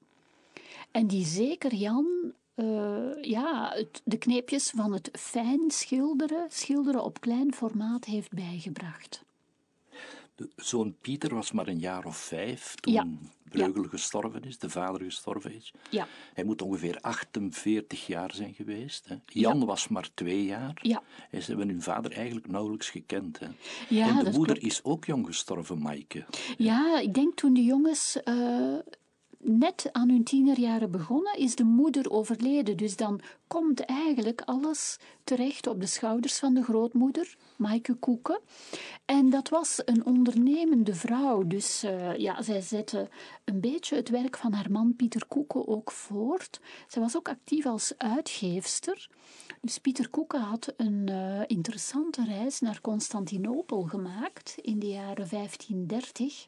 En die zeker Jan uh, ja, de kneepjes van het fijn schilderen, schilderen op klein formaat heeft bijgebracht. De zoon Pieter was maar een jaar of vijf toen ja. Breugel gestorven is, de vader gestorven is. Ja. Hij moet ongeveer 48 jaar zijn geweest. Hè. Jan was maar twee jaar. Ja. En ze hebben hun vader eigenlijk nauwelijks gekend. Hè. Ja, en de moeder klopt. is ook jong gestorven, Maaike. Ja, ik denk toen de jongens uh, net aan hun tienerjaren begonnen, is de moeder overleden. Dus dan komt eigenlijk alles terecht op de schouders van de grootmoeder, Maaike Koeken. En dat was een ondernemende vrouw. Dus uh, ja, zij zette een beetje het werk van haar man Pieter Koeken ook voort. Zij was ook actief als uitgeefster. Dus Pieter Koeken had een uh, interessante reis naar Constantinopel gemaakt in de jaren 1530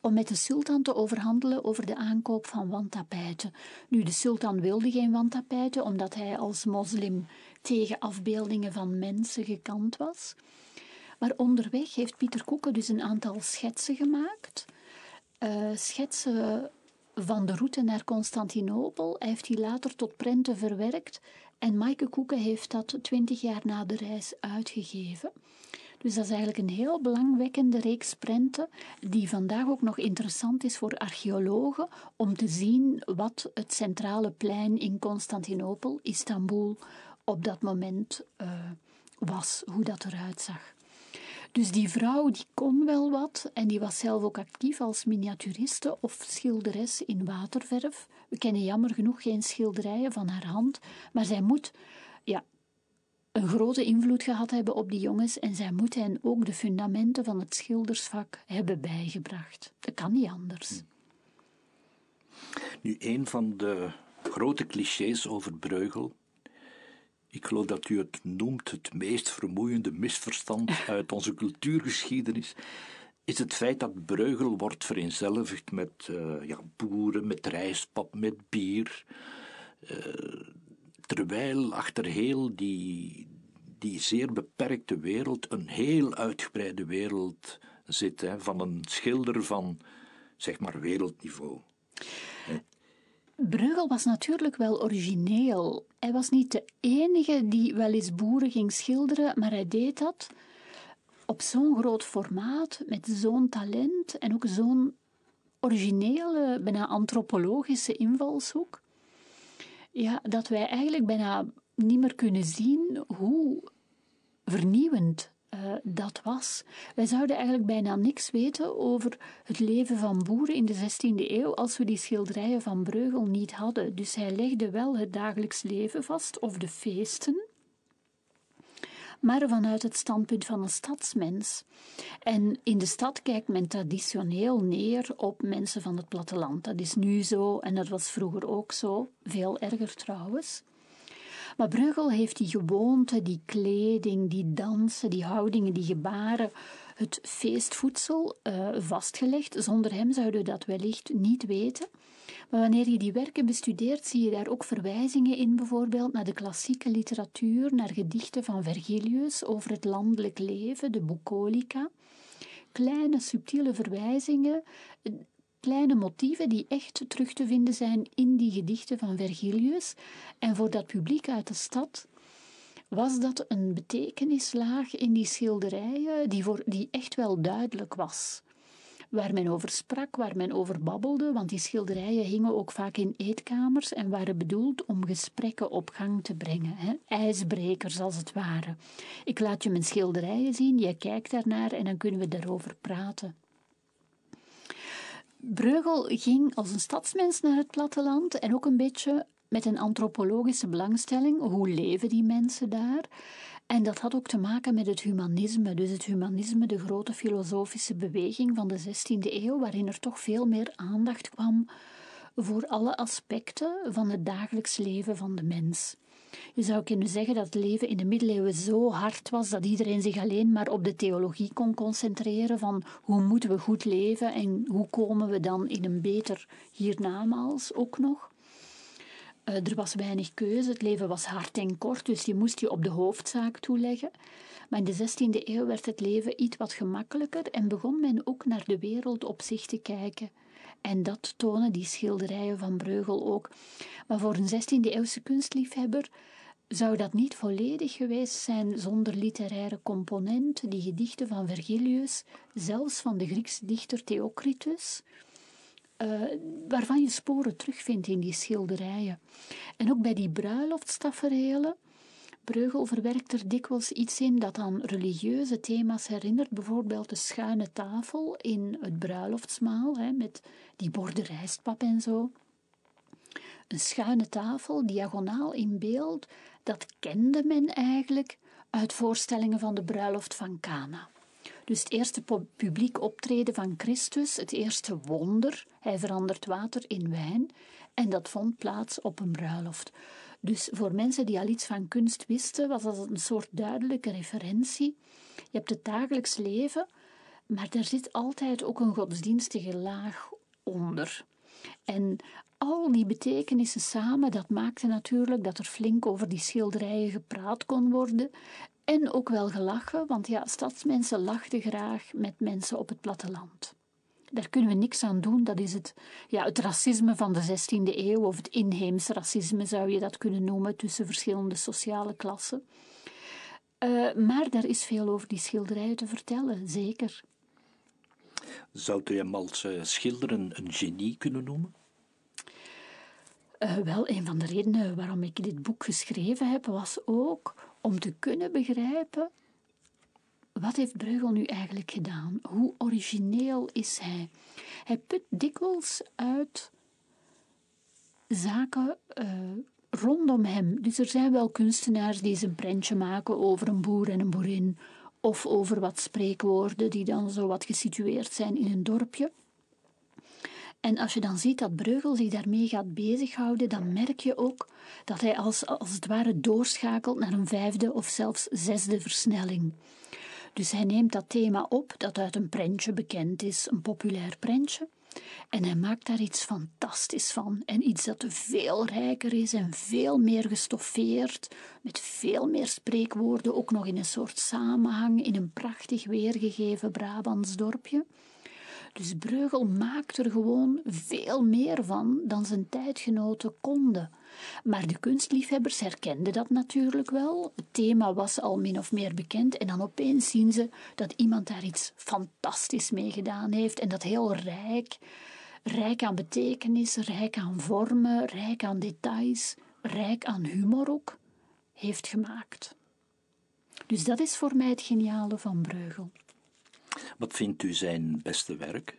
om met de sultan te overhandelen over de aankoop van wandtapijten. Nu, de sultan wilde geen wandtapijten, omdat hij als moslim tegen afbeeldingen van mensen gekant was. Maar onderweg heeft Pieter Koeken dus een aantal schetsen gemaakt. Uh, schetsen van de route naar Constantinopel. Hij heeft die later tot prenten verwerkt. En Maaike Koeken heeft dat twintig jaar na de reis uitgegeven. Dus dat is eigenlijk een heel belangwekkende reeks prenten, die vandaag ook nog interessant is voor archeologen om te zien wat het centrale plein in Constantinopel, Istanbul, op dat moment uh, was, hoe dat eruit zag. Dus die vrouw die kon wel wat en die was zelf ook actief als miniaturiste of schilderes in waterverf. We kennen jammer genoeg geen schilderijen van haar hand, maar zij moet ja, een grote invloed gehad hebben op die jongens en zij moet hen ook de fundamenten van het schildersvak hebben bijgebracht. Dat kan niet anders. Nu, een van de grote clichés over Breugel. Ik geloof dat u het noemt het meest vermoeiende misverstand <laughs> uit onze cultuurgeschiedenis. Is het feit dat Breugel wordt vereenzelvigd met uh, ja, boeren, met rijstpap, met bier. Uh, terwijl achter heel die, die zeer beperkte wereld een heel uitgebreide wereld zit, hè, van een schilder van, zeg maar, wereldniveau. Breugel was natuurlijk wel origineel. Hij was niet de enige die wel eens boeren ging schilderen, maar hij deed dat op zo'n groot formaat, met zo'n talent en ook zo'n originele, bijna antropologische invalshoek. Ja, dat wij eigenlijk bijna niet meer kunnen zien hoe vernieuwend uh, dat was. Wij zouden eigenlijk bijna niks weten over het leven van boeren in de 16e eeuw als we die schilderijen van Breugel niet hadden. Dus hij legde wel het dagelijks leven vast of de feesten, maar vanuit het standpunt van een stadsmens. En in de stad kijkt men traditioneel neer op mensen van het platteland. Dat is nu zo en dat was vroeger ook zo, veel erger trouwens. Maar Bruegel heeft die gewoonte, die kleding, die dansen, die houdingen, die gebaren, het feestvoedsel uh, vastgelegd. Zonder hem zouden we dat wellicht niet weten. Maar wanneer je die werken bestudeert, zie je daar ook verwijzingen in, bijvoorbeeld naar de klassieke literatuur, naar gedichten van Vergilius over het landelijk leven, de bucolica. Kleine subtiele verwijzingen, kleine motieven die echt terug te vinden zijn in die gedichten van Vergilius. En voor dat publiek uit de stad was dat een betekenislaag in die schilderijen die, voor, die echt wel duidelijk was. Waar men over sprak, waar men over babbelde, want die schilderijen hingen ook vaak in eetkamers en waren bedoeld om gesprekken op gang te brengen. Hè? IJsbrekers als het ware. Ik laat je mijn schilderijen zien, jij kijkt daarnaar en dan kunnen we daarover praten. Breugel ging als een stadsmens naar het platteland en ook een beetje met een antropologische belangstelling. Hoe leven die mensen daar? En dat had ook te maken met het humanisme. Dus het humanisme, de grote filosofische beweging van de 16e eeuw, waarin er toch veel meer aandacht kwam voor alle aspecten van het dagelijks leven van de mens. Je zou kunnen zeggen dat het leven in de middeleeuwen zo hard was dat iedereen zich alleen maar op de theologie kon concentreren van hoe moeten we goed leven en hoe komen we dan in een beter hiernamaals ook nog. Uh, er was weinig keuze, het leven was hard en kort, dus je moest je op de hoofdzaak toeleggen. Maar in de 16e eeuw werd het leven iets wat gemakkelijker en begon men ook naar de wereld op zich te kijken. En dat tonen die schilderijen van Breugel ook. Maar voor een 16e-eeuwse kunstliefhebber zou dat niet volledig geweest zijn zonder literaire component, die gedichten van Vergilius, zelfs van de Griekse dichter Theocritus, uh, waarvan je sporen terugvindt in die schilderijen. En ook bij die bruiloftstaferelen. Breugel verwerkt er dikwijls iets in dat aan religieuze thema's herinnert, bijvoorbeeld de schuine tafel in het bruiloftsmaal, hè, met die borden rijstpap en zo. Een schuine tafel, diagonaal in beeld, dat kende men eigenlijk uit voorstellingen van de bruiloft van Cana. Dus het eerste publiek optreden van Christus, het eerste wonder, hij verandert water in wijn, en dat vond plaats op een bruiloft. Dus voor mensen die al iets van kunst wisten, was dat een soort duidelijke referentie. Je hebt het dagelijks leven, maar er zit altijd ook een godsdienstige laag onder. En al die betekenissen samen, dat maakte natuurlijk dat er flink over die schilderijen gepraat kon worden. En ook wel gelachen, want ja, stadsmensen lachten graag met mensen op het platteland. Daar kunnen we niks aan doen. Dat is het, ja, het racisme van de 16e eeuw, of het inheems racisme zou je dat kunnen noemen, tussen verschillende sociale klassen. Uh, maar daar is veel over die schilderijen te vertellen, zeker. Zou u hem als uh, schilder een, genie kunnen noemen? Uh, wel, een van de redenen waarom ik dit boek geschreven heb, was ook om te kunnen begrijpen wat heeft Breugel nu eigenlijk gedaan? Hoe origineel is hij? Hij put dikwijls uit zaken uh, rondom hem. Dus er zijn wel kunstenaars die een prentje maken over een boer en een boerin, of over wat spreekwoorden die dan zo wat gesitueerd zijn in een dorpje. En als je dan ziet dat Breugel zich daarmee gaat bezighouden, dan merk je ook dat hij als, als het ware doorschakelt naar een vijfde of zelfs zesde versnelling. Dus hij neemt dat thema op dat uit een prentje bekend is, een populair prentje, en hij maakt daar iets fantastisch van. En iets dat veel rijker is en veel meer gestoffeerd, met veel meer spreekwoorden, ook nog in een soort samenhang, in een prachtig weergegeven Brabants dorpje. Dus Breugel maakt er gewoon veel meer van dan zijn tijdgenoten konden. Maar de kunstliefhebbers herkenden dat natuurlijk wel. Het thema was al min of meer bekend en dan opeens zien ze dat iemand daar iets fantastisch mee gedaan heeft en dat heel rijk, rijk aan betekenis, rijk aan vormen, rijk aan details, rijk aan humor ook, heeft gemaakt. Dus dat is voor mij het geniale van Breugel. Wat vindt u zijn beste werk?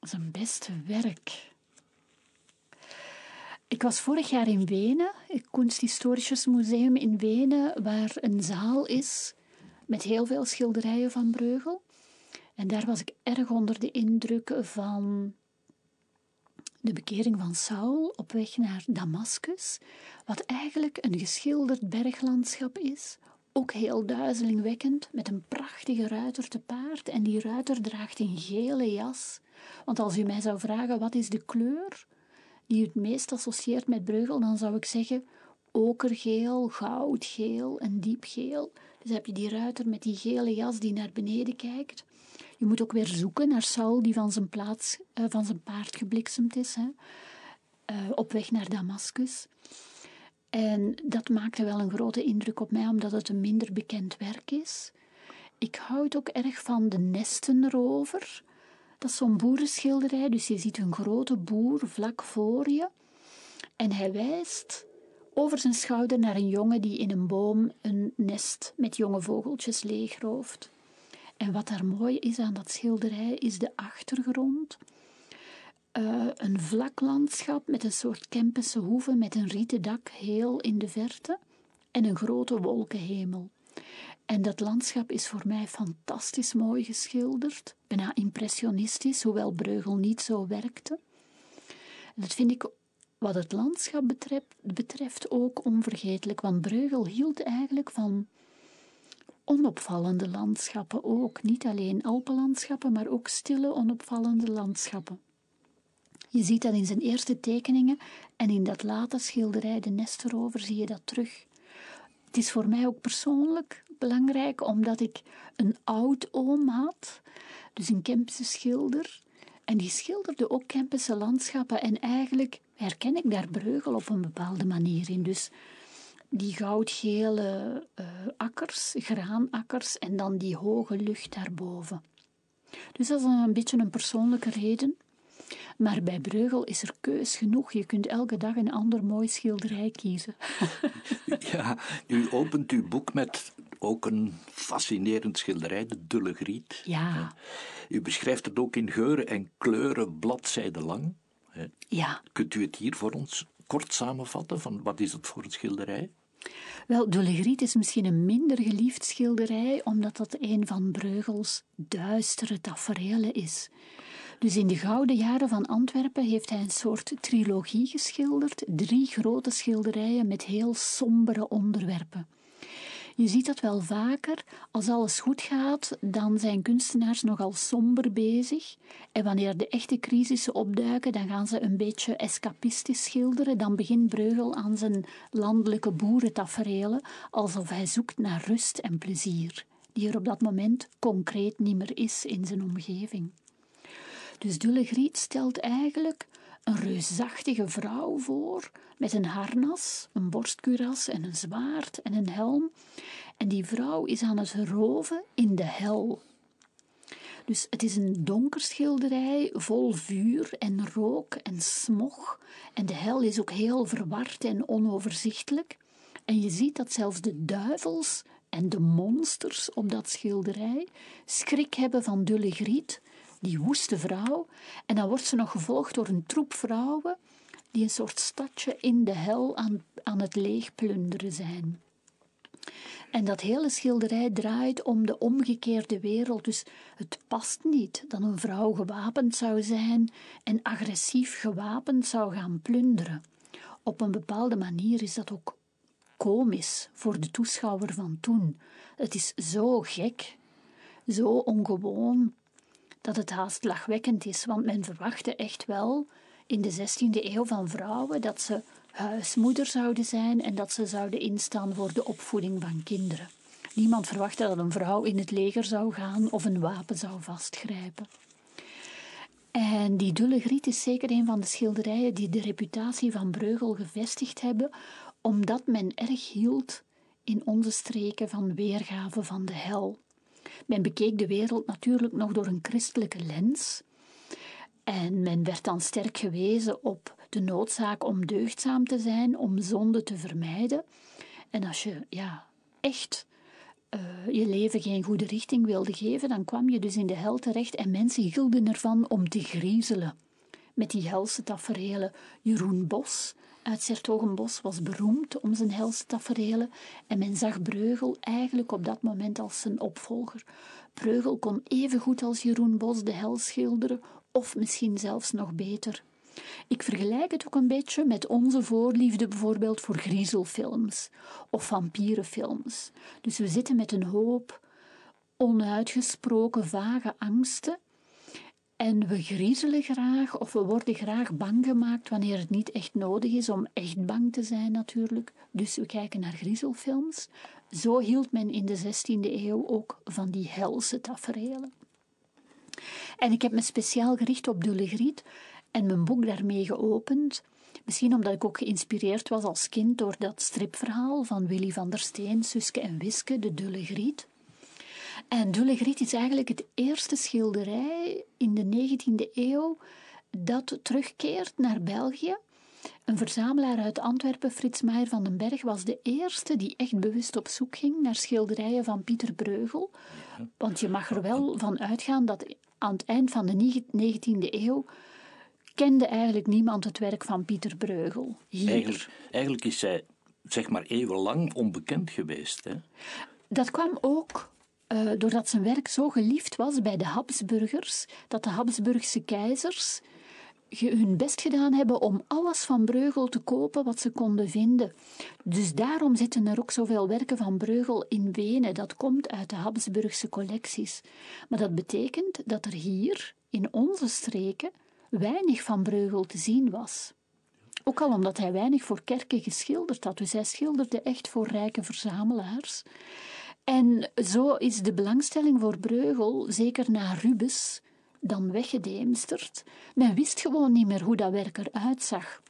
Zijn beste werk. Ik was vorig jaar in Wenen, het Kunsthistorisches Museum in Wenen, waar een zaal is met heel veel schilderijen van Breugel. En daar was ik erg onder de indruk van de bekering van Saul op weg naar Damascus, wat eigenlijk een geschilderd berglandschap is, ook heel duizelingwekkend, met een prachtige ruiter te paard. En die ruiter draagt een gele jas. Want als u mij zou vragen wat is de kleur die u het meest associeert met Breugel, dan zou ik zeggen okergeel, goudgeel en diepgeel. Dus heb je die ruiter met die gele jas die naar beneden kijkt. Je moet ook weer zoeken naar Saul die van zijn, plaats, uh, van zijn paard gebliksemd is, hè, uh, op weg naar Damascus. En dat maakte wel een grote indruk op mij, omdat het een minder bekend werk is. ik houd ook erg van de nestenrover. Dat is zo'n boerenschilderij, dus je ziet een grote boer vlak voor je. En hij wijst over zijn schouder naar een jongen die in een boom een nest met jonge vogeltjes leegrooft. En wat daar mooi is aan dat schilderij is de achtergrond. Uh, een vlak landschap met een soort Kempense hoeve met een rieten dak heel in de verte en een grote wolkenhemel. En dat landschap is voor mij fantastisch mooi geschilderd, bijna impressionistisch, hoewel Breugel niet zo werkte. Dat vind ik wat het landschap betreft, betreft ook onvergetelijk, want Breugel hield eigenlijk van onopvallende landschappen ook. Niet alleen Alpenlandschappen, maar ook stille, onopvallende landschappen. Je ziet dat in zijn eerste tekeningen en in dat late schilderij De Nesterover zie je dat terug. Het is voor mij ook persoonlijk belangrijk omdat ik een oud-oom had, dus een Kempse schilder. En die schilderde ook Kempense landschappen en eigenlijk herken ik daar Breugel op een bepaalde manier in. Dus die goudgele uh, akkers, graanakkers en dan die hoge lucht daarboven. Dus dat is een beetje een persoonlijke reden. Maar bij Breugel is er keus genoeg. Je kunt elke dag een ander mooi schilderij kiezen. <laughs> ja, u opent uw boek met ook een fascinerend schilderij, de Dulle Griet. Ja. U beschrijft het ook in geuren en kleuren bladzijden lang. Ja. Kunt u het hier voor ons kort samenvatten? Van wat is het voor een schilderij? Wel, de Legriet is misschien een minder geliefd schilderij, omdat dat een van Breugels duistere tafereelen is. Dus in de gouden jaren van Antwerpen heeft hij een soort trilogie geschilderd, drie grote schilderijen met heel sombere onderwerpen. Je ziet dat wel vaker. Als alles goed gaat, dan zijn kunstenaars nogal somber bezig. En wanneer de echte crisissen opduiken, dan gaan ze een beetje escapistisch schilderen. Dan begint Breugel aan zijn landelijke boerentaferelen, alsof hij zoekt naar rust en plezier, die er op dat moment concreet niet meer is in zijn omgeving. Dus Dulle Griet stelt eigenlijk een reusachtige vrouw voor met een harnas, een borstkuras en een zwaard en een helm. En die vrouw is aan het roven in de hel. Dus het is een donker schilderij vol vuur en rook en smog. En de hel is ook heel verward en onoverzichtelijk. En je ziet dat zelfs de duivels en de monsters op dat schilderij schrik hebben van Dulle Griet, die woeste vrouw. En dan wordt ze nog gevolgd door een troep vrouwen die een soort stadje in de hel aan, aan het leegplunderen zijn. En dat hele schilderij draait om de omgekeerde wereld. Dus het past niet dat een vrouw gewapend zou zijn en agressief gewapend zou gaan plunderen. Op een bepaalde manier is dat ook komisch voor de toeschouwer van toen. Het is zo gek, zo ongewoon, dat het haast lachwekkend is, want men verwachtte echt wel in de 16e eeuw van vrouwen dat ze huismoeder zouden zijn en dat ze zouden instaan voor de opvoeding van kinderen. Niemand verwachtte dat een vrouw in het leger zou gaan of een wapen zou vastgrijpen. En die Dulle Griet is zeker een van de schilderijen die de reputatie van Breugel gevestigd hebben, omdat men erg hield in onze streken van weergave van de hel. Men bekeek de wereld natuurlijk nog door een christelijke lens. En men werd dan sterk gewezen op de noodzaak om deugdzaam te zijn, om zonde te vermijden. En als je ja, echt uh, je leven geen goede richting wilde geven, dan kwam je dus in de hel terecht en mensen hielden ervan om te griezelen. Met die helse taferelen. Jeroen Bos uit Sertogenbos was beroemd om zijn helse taferelen en men zag Breugel eigenlijk op dat moment als zijn opvolger. Breugel kon even goed als Jeroen Bos de hel schilderen, of misschien zelfs nog beter. Ik vergelijk het ook een beetje met onze voorliefde bijvoorbeeld voor griezelfilms of vampierenfilms. Dus we zitten met een hoop onuitgesproken vage angsten en we griezelen graag of we worden graag bang gemaakt wanneer het niet echt nodig is om echt bang te zijn natuurlijk. Dus we kijken naar griezelfilms. Zo hield men in de 16e eeuw ook van die helse tafereelen. En ik heb me speciaal gericht op de Legriet en mijn boek daarmee geopend. Misschien omdat ik ook geïnspireerd was als kind door dat stripverhaal van Willy van der Steen, Suske en Wiske, de Dulle Griet. En Dulle Griet is eigenlijk het eerste schilderij in de 19e eeuw dat terugkeert naar België. Een verzamelaar uit Antwerpen, Frits Maier van den Berg, was de eerste die echt bewust op zoek ging naar schilderijen van Pieter Breugel. Want je mag er wel van uitgaan dat aan het eind van de 19e eeuw kende eigenlijk niemand het werk van Pieter Breugel. Eigenlijk, eigenlijk is zij zeg maar eeuwenlang onbekend geweest. Hè? Dat kwam ook uh, doordat zijn werk zo geliefd was bij de Habsburgers, dat de Habsburgse keizers hun best gedaan hebben om alles van Breugel te kopen wat ze konden vinden. Dus daarom zitten er ook zoveel werken van Breugel in Wenen. Dat komt uit de Habsburgse collecties. Maar dat betekent dat er hier, in onze streken, weinig van Breugel te zien was. Ook al omdat hij weinig voor kerken geschilderd had. Dus hij schilderde echt voor rijke verzamelaars. En zo is de belangstelling voor Breugel, zeker na Rubens, dan weggedemsterd. Men wist gewoon niet meer hoe dat werk eruit zag.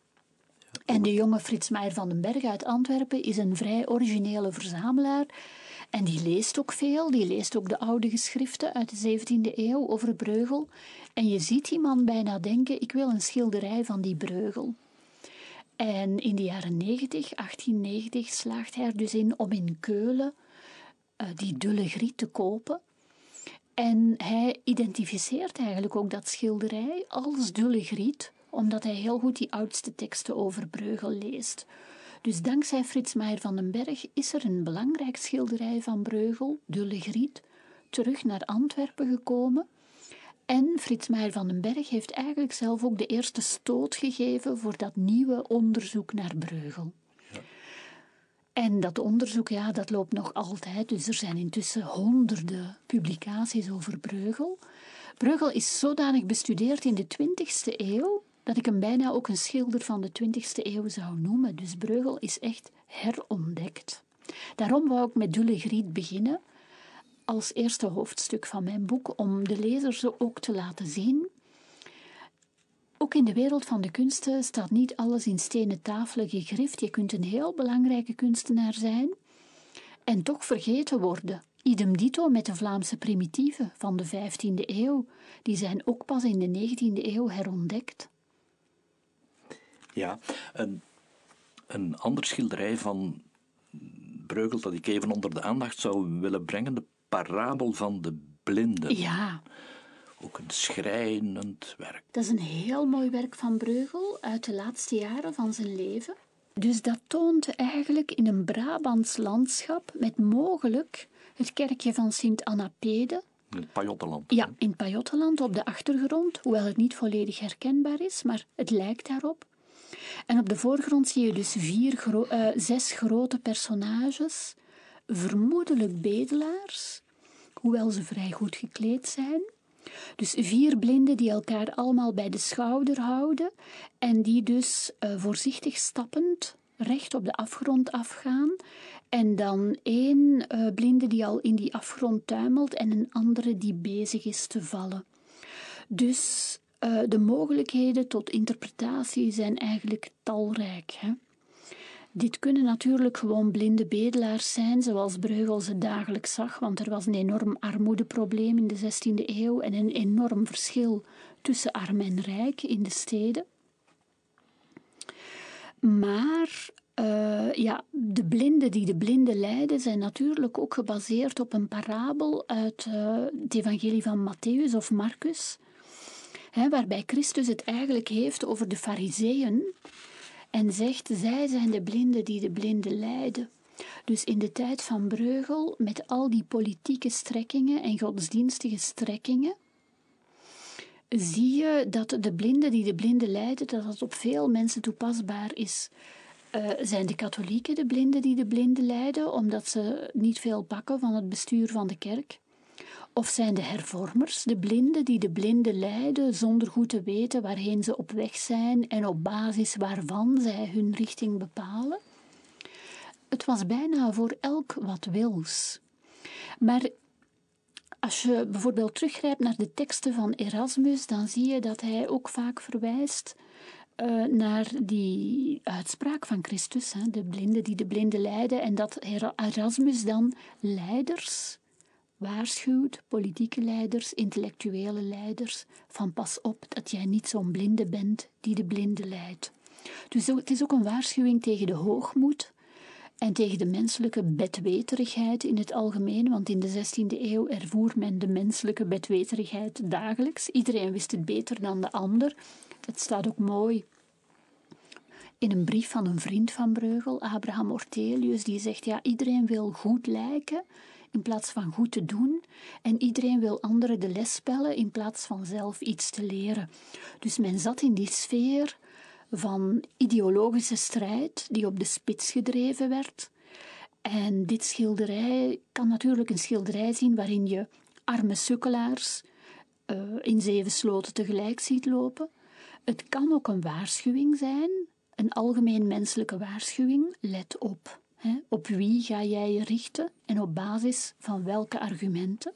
En de jonge Frits Meijer van den Berg uit Antwerpen is een vrij originele verzamelaar. En die leest ook veel, die leest ook de oude geschriften uit de 17e eeuw over Breugel. En je ziet die man bijna denken: ik wil een schilderij van die Breugel. En in de jaren 90, 1890, slaagt hij er dus in om in Keulen die dulle griet te kopen. En hij identificeert eigenlijk ook dat schilderij als dulle griet, omdat hij heel goed die oudste teksten over Breugel leest. Dus dankzij Frits Meijer van den Berg is er een belangrijk schilderij van Breugel, Dulle Griet, terug naar Antwerpen gekomen. En Frits Meijer van den Berg heeft eigenlijk zelf ook de eerste stoot gegeven voor dat nieuwe onderzoek naar Breugel. En dat onderzoek, ja, dat loopt nog altijd. Dus er zijn intussen honderden publicaties over Breugel. Breugel is zodanig bestudeerd in de 20e eeuw dat ik hem bijna ook een schilder van de 20e eeuw zou noemen. Dus Breugel is echt herontdekt. Daarom wou ik met Dulle Griet beginnen als eerste hoofdstuk van mijn boek, om de lezer zo ook te laten zien. Ook in de wereld van de kunsten staat niet alles in stenen tafelen gegrift. Je kunt een heel belangrijke kunstenaar zijn en toch vergeten worden. Idem dito met de Vlaamse primitieven van de 15e eeuw. Die zijn ook pas in de 19e eeuw herontdekt. Ja, een, een ander schilderij van Breugel dat ik even onder de aandacht zou willen brengen, de parabel van de blinden. Ja. Ook een schrijnend werk. Dat is een heel mooi werk van Breugel uit de laatste jaren van zijn leven. Dus dat toont eigenlijk in een Brabants landschap met mogelijk het kerkje van Sint-Anna-Pede. In het Pajottenland. Ja, in het Pajottenland op de achtergrond, hoewel het niet volledig herkenbaar is, maar het lijkt daarop. En op de voorgrond zie je dus vier uh, zes grote personages, vermoedelijk bedelaars, hoewel ze vrij goed gekleed zijn. Dus vier blinden die elkaar allemaal bij de schouder houden en die dus uh, voorzichtig stappend recht op de afgrond afgaan. En dan één uh, blinde die al in die afgrond tuimelt en een andere die bezig is te vallen. Dus uh, de mogelijkheden tot interpretatie zijn eigenlijk talrijk. Hè? Dit kunnen natuurlijk gewoon blinde bedelaars zijn, zoals Breugel ze dagelijks zag, want er was een enorm armoedeprobleem in de 16e eeuw en een enorm verschil tussen arm en rijk in de steden. Maar uh, ja, de blinden die de blinden leiden zijn natuurlijk ook gebaseerd op een parabel uit uh, het evangelie van Matthäus of Marcus, hè, waarbij Christus het eigenlijk heeft over de fariseeën en zegt, zij zijn de blinden die de blinden leiden. Dus in de tijd van Breugel, met al die politieke strekkingen en godsdienstige strekkingen, zie je dat de blinden die de blinden leiden, dat dat op veel mensen toepasbaar is. Uh, zijn de katholieken de blinden die de blinden leiden, omdat ze niet veel pakken van het bestuur van de kerk? Of zijn de hervormers de blinden die de blinden leiden zonder goed te weten waarheen ze op weg zijn en op basis waarvan zij hun richting bepalen? Het was bijna voor elk wat wils. Maar als je bijvoorbeeld teruggrijpt naar de teksten van Erasmus, dan zie je dat hij ook vaak verwijst uh, naar die uitspraak van Christus, hè, de blinden die de blinden leiden, en dat Erasmus dan leiders waarschuwt politieke leiders, intellectuele leiders, van pas op dat jij niet zo'n blinde bent die de blinde leidt. Dus het is ook een waarschuwing tegen de hoogmoed en tegen de menselijke bedweterigheid in het algemeen, want in de 16e eeuw ervoer men de menselijke bedweterigheid dagelijks. Iedereen wist het beter dan de ander. Het staat ook mooi in een brief van een vriend van Breugel, Abraham Ortelius, die zegt: Ja, iedereen wil goed lijken in plaats van goed te doen, en iedereen wil anderen de les spellen in plaats van zelf iets te leren. Dus men zat in die sfeer van ideologische strijd die op de spits gedreven werd. En dit schilderij kan natuurlijk een schilderij zien waarin je arme sukkelaars uh, in zeven sloten tegelijk ziet lopen. Het kan ook een waarschuwing zijn, een algemeen menselijke waarschuwing. Let op. Op wie ga jij je richten en op basis van welke argumenten?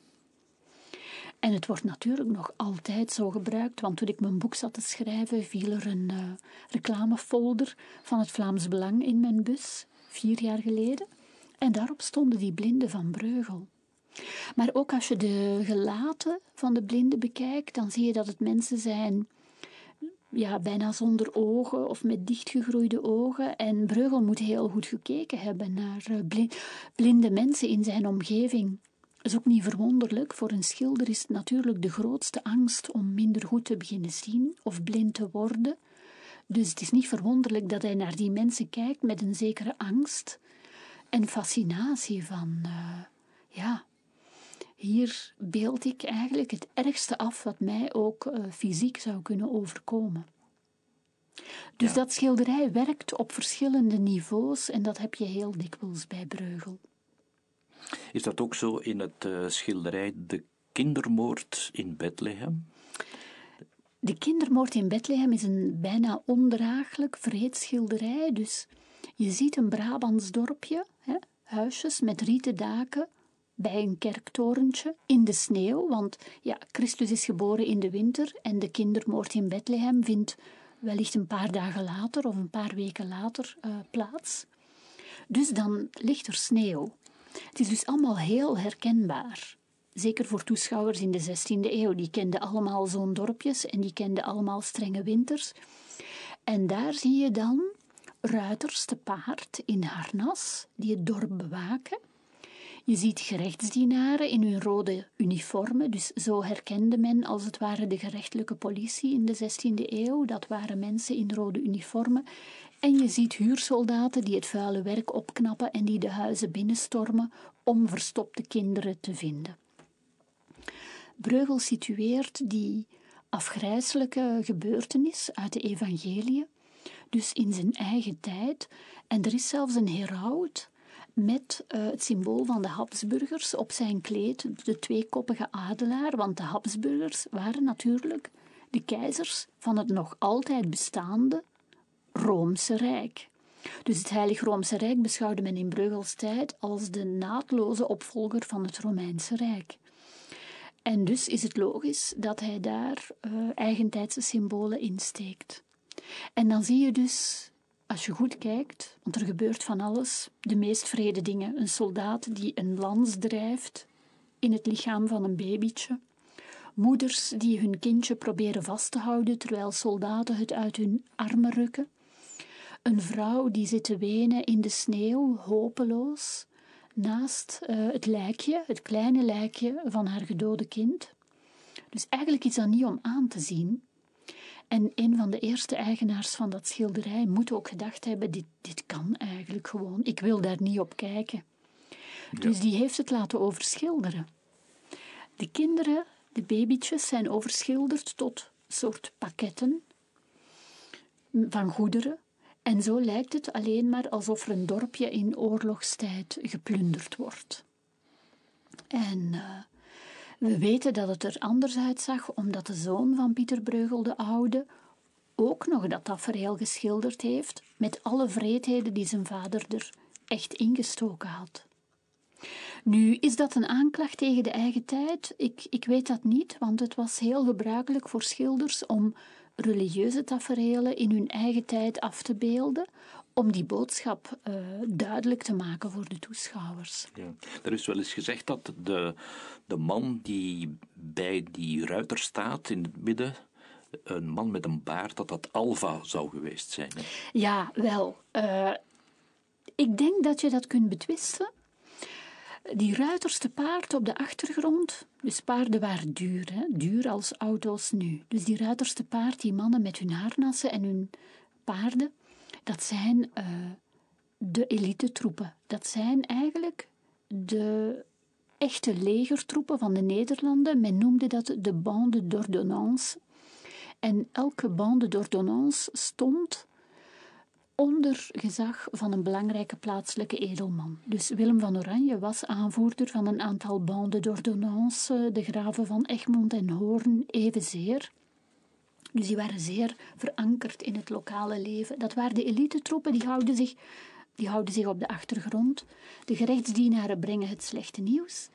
En het wordt natuurlijk nog altijd zo gebruikt, want toen ik mijn boek zat te schrijven, viel er een uh, reclamefolder van het Vlaams Belang in mijn bus, vier jaar geleden. En daarop stonden die blinden van Breugel. Maar ook als je de gelaten van de blinden bekijkt, dan zie je dat het mensen zijn ja, bijna zonder ogen of met dichtgegroeide ogen. En Breugel moet heel goed gekeken hebben naar eh, blinde mensen in zijn omgeving. Dat is ook niet verwonderlijk. Voor een schilder is het natuurlijk de grootste angst om minder goed te beginnen zien of blind te worden. Dus het is niet verwonderlijk dat hij naar die mensen kijkt met een zekere angst en fascinatie van, uh, ja, hier beeld ik eigenlijk het ergste af wat mij ook uh, fysiek zou kunnen overkomen. Dus dat schilderij werkt op verschillende niveaus en dat heb je heel dikwijls bij Breugel. Is dat ook zo in het uh, schilderij De kindermoord in Bethlehem? De kindermoord in Bethlehem is een bijna ondraaglijk vreed schilderij. Dus je ziet een Brabants dorpje, hè, huisjes met rieten daken, bij een kerktorentje in de sneeuw, want ja, Christus is geboren in de winter en de kindermoord in Bethlehem vindt wellicht een paar dagen later of een paar weken later uh, plaats. Dus dan ligt er sneeuw. Het is dus allemaal heel herkenbaar. Zeker voor toeschouwers in de 16e eeuw. Die kenden allemaal zo'n dorpjes en die kenden allemaal strenge winters. En daar zie je dan ruiters te paard in harnas die het dorp bewaken. Je ziet gerechtsdienaren in hun rode uniformen, dus zo herkende men als het ware de gerechtelijke politie in de 16e eeuw. Dat waren mensen in rode uniformen. En je ziet huursoldaten die het vuile werk opknappen en die de huizen binnenstormen om verstopte kinderen te vinden. Breugel situeert die afgrijzelijke gebeurtenis uit de evangeliën, dus in zijn eigen tijd. En er is zelfs een heraut met uh, het symbool van de Habsburgers op zijn kleed, de tweekoppige adelaar, want de Habsburgers waren natuurlijk de keizers van het nog altijd bestaande Roomse Rijk. Dus het Heilig Roomse Rijk beschouwde men in Breugels tijd als de naadloze opvolger van het Romeinse Rijk. En dus is het logisch dat hij daar uh, eigentijdse symbolen insteekt. En dan zie je dus als je goed kijkt, want er gebeurt van alles, de meest vrede dingen. Een soldaat die een lans drijft in het lichaam van een babytje. Moeders die hun kindje proberen vast te houden terwijl soldaten het uit hun armen rukken. Een vrouw die zit te wenen in de sneeuw, hopeloos, naast uh, het lijkje, het kleine lijkje van haar gedode kind. Dus eigenlijk is dat niet om aan te zien, en een van de eerste eigenaars van dat schilderij moet ook gedacht hebben: dit, dit kan eigenlijk gewoon. Ik wil daar niet op kijken. Dus die heeft het laten overschilderen. De kinderen, de babytjes, zijn overschilderd tot soort pakketten van goederen. En zo lijkt het alleen maar alsof er een dorpje in oorlogstijd geplunderd wordt. En uh, we weten dat het er anders uitzag, omdat de zoon van Pieter Breugel de Oude ook nog dat tafereel geschilderd heeft, met alle vreedheden die zijn vader er echt ingestoken had. Nu, is dat een aanklacht tegen de eigen tijd? Ik, ik weet dat niet, want het was heel gebruikelijk voor schilders om religieuze taferelen in hun eigen tijd af te beelden, om die boodschap uh, duidelijk te maken voor de toeschouwers. Ja. Er is wel eens gezegd dat de, de man die bij die ruiter staat in het midden, een man met een baard, dat dat Alva zou geweest zijn. Hè? Ja, wel. Uh, ik denk dat je dat kunt betwisten. Die ruiters te paard op de achtergrond, dus paarden waren duur, hè? duur als auto's nu. Dus die ruiters te paard, die mannen met hun harnassen en hun paarden, dat zijn uh, de elitetroepen. Dat zijn eigenlijk de echte legertroepen van de Nederlanden. Men noemde dat de bande d'ordonnance. En elke bande d'ordonnance stond onder gezag van een belangrijke plaatselijke edelman. Dus Willem van Oranje was aanvoerder van een aantal banden d'ordonnance, de graven van Egmond en Hoorn evenzeer. Dus die waren zeer verankerd in het lokale leven. Dat waren de elitetroepen, die houden zich, die houden zich op de achtergrond. De gerechtsdienaren brengen het slechte nieuws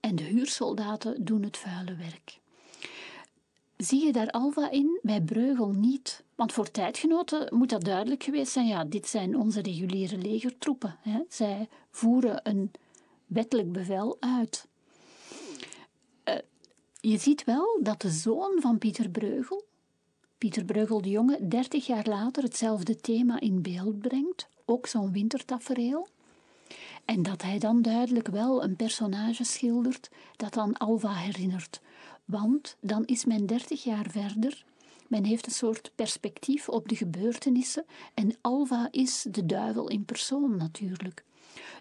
en de huursoldaten doen het vuile werk. Zie je daar Alva in? Bij Breugel niet. Want voor tijdgenoten moet dat duidelijk geweest zijn. Ja, dit zijn onze reguliere legertroepen. Hè. Zij voeren een wettelijk bevel uit. Uh, je ziet wel dat de zoon van Pieter Breugel, Pieter Breugel de Jonge, dertig jaar later hetzelfde thema in beeld brengt. Ook zo'n wintertafereel. En dat hij dan duidelijk wel een personage schildert dat aan Alva herinnert. Want dan is men dertig jaar verder. Men heeft een soort perspectief op de gebeurtenissen en Alva is de duivel in persoon natuurlijk.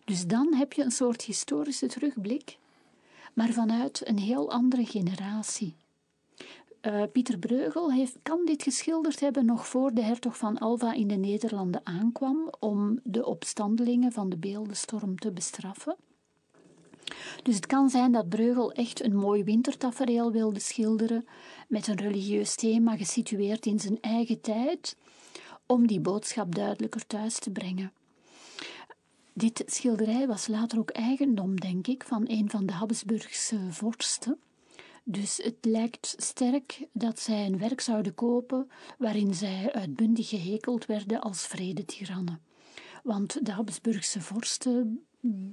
Dus dan heb je een soort historische terugblik, maar vanuit een heel andere generatie. Uh, Pieter Breugel heeft, kan dit geschilderd hebben nog voor de hertog van Alva in de Nederlanden aankwam om de opstandelingen van de beeldenstorm te bestraffen. Dus het kan zijn dat Breugel echt een mooi wintertafereel wilde schilderen met een religieus thema gesitueerd in zijn eigen tijd, om die boodschap duidelijker thuis te brengen. Dit schilderij was later ook eigendom, denk ik, van een van de Habsburgse vorsten. Dus het lijkt sterk dat zij een werk zouden kopen waarin zij uitbundig gehekeld werden als vredetirannen. Want de Habsburgse vorsten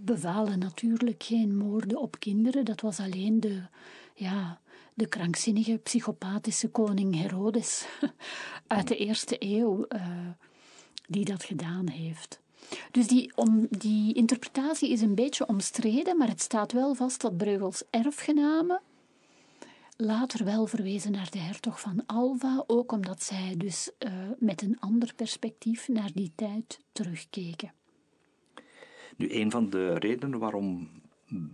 bevalen natuurlijk geen moorden op kinderen. Dat was alleen de, ja, de krankzinnige, psychopathische koning Herodes <laughs> uit de eerste eeuw uh, die dat gedaan heeft. Dus die, om, die interpretatie is een beetje omstreden, maar het staat wel vast dat Breugels erfgenamen later wel verwezen naar de hertog van Alva, ook omdat zij dus uh, met een ander perspectief naar die tijd terugkeken. Nu, een van de redenen waarom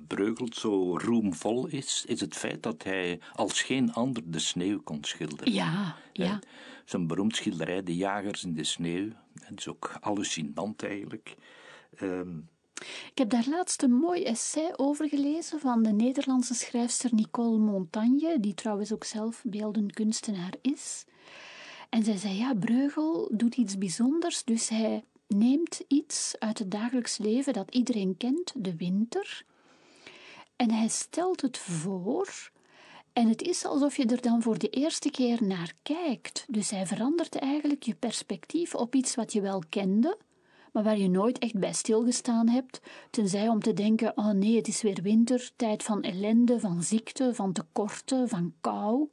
Breugel zo roemvol is, is het feit dat hij als geen ander de sneeuw kon schilderen. Ja, ja. Zijn beroemd schilderij, De Jagers in de Sneeuw, dat is ook hallucinant eigenlijk. Um, ik heb daar laatst een mooi essay over gelezen van de Nederlandse schrijfster Nicole Montagne, die trouwens ook zelf beeldend kunstenaar is. En zij zei: Ja, Breugel doet iets bijzonders, dus hij neemt iets uit het dagelijks leven dat iedereen kent, de winter, en hij stelt het voor. En het is alsof je er dan voor de eerste keer naar kijkt. Dus hij verandert eigenlijk je perspectief op iets wat je wel kende, maar waar je nooit echt bij stilgestaan hebt, tenzij om te denken: oh nee, het is weer winter, tijd van ellende, van ziekte, van tekorten, van kou.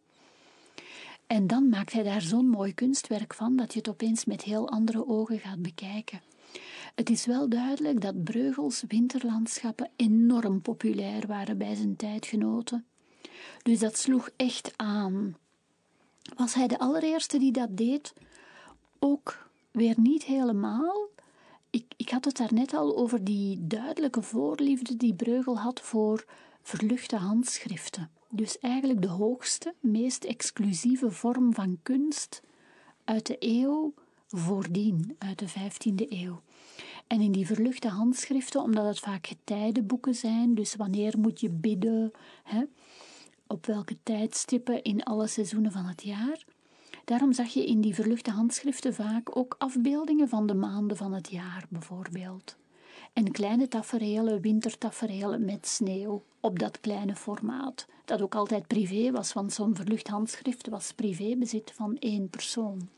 En dan maakt hij daar zo'n mooi kunstwerk van dat je het opeens met heel andere ogen gaat bekijken. Het is wel duidelijk dat Breugels winterlandschappen enorm populair waren bij zijn tijdgenoten. Dus dat sloeg echt aan. Was hij de allereerste die dat deed? Ook weer niet helemaal. Ik, ik had het daarnet al over die duidelijke voorliefde die Breugel had voor verluchte handschriften. Dus eigenlijk de hoogste, meest exclusieve vorm van kunst uit de eeuw voordien, uit de 15e eeuw. En in die verluchte handschriften, omdat het vaak getijdenboeken zijn, dus wanneer moet je bidden, hè, op welke tijdstippen in alle seizoenen van het jaar. Daarom zag je in die verluchte handschriften vaak ook afbeeldingen van de maanden van het jaar, bijvoorbeeld. En kleine tafereelen, wintertafereelen met sneeuw op dat kleine formaat. Dat ook altijd privé was, want zo'n verlucht handschrift was privébezit van één persoon.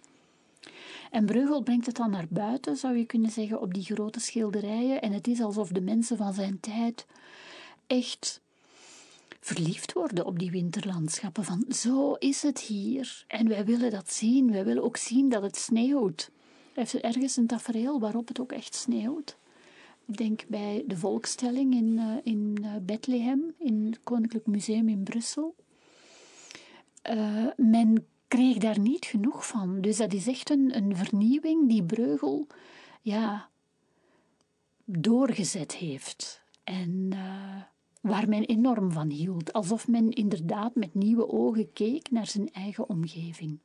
En Breugel brengt het dan naar buiten, zou je kunnen zeggen, op die grote schilderijen. En het is alsof de mensen van zijn tijd echt verliefd worden op die winterlandschappen. Van zo is het hier. En wij willen dat zien. Wij willen ook zien dat het sneeuwt. Heeft ergens een tafereel waarop het ook echt sneeuwt. Ik denk bij de volkstelling in, uh, in uh, Bethlehem, in het Koninklijk Museum in Brussel. Uh, men kreeg daar niet genoeg van. Dus dat is echt een, een vernieuwing die Breugel ja, doorgezet heeft. En waar men enorm van hield. Alsof men inderdaad met nieuwe ogen keek naar zijn eigen omgeving.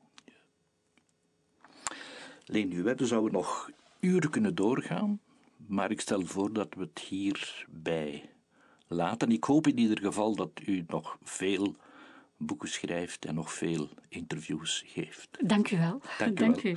Leen, nu we zouden nog uren kunnen doorgaan, maar ik stel voor dat we het hierbij laten. Ik hoop in ieder geval dat u nog veel boeken schrijft en nog veel interviews geeft. Dank u wel. Dank u. Dank u.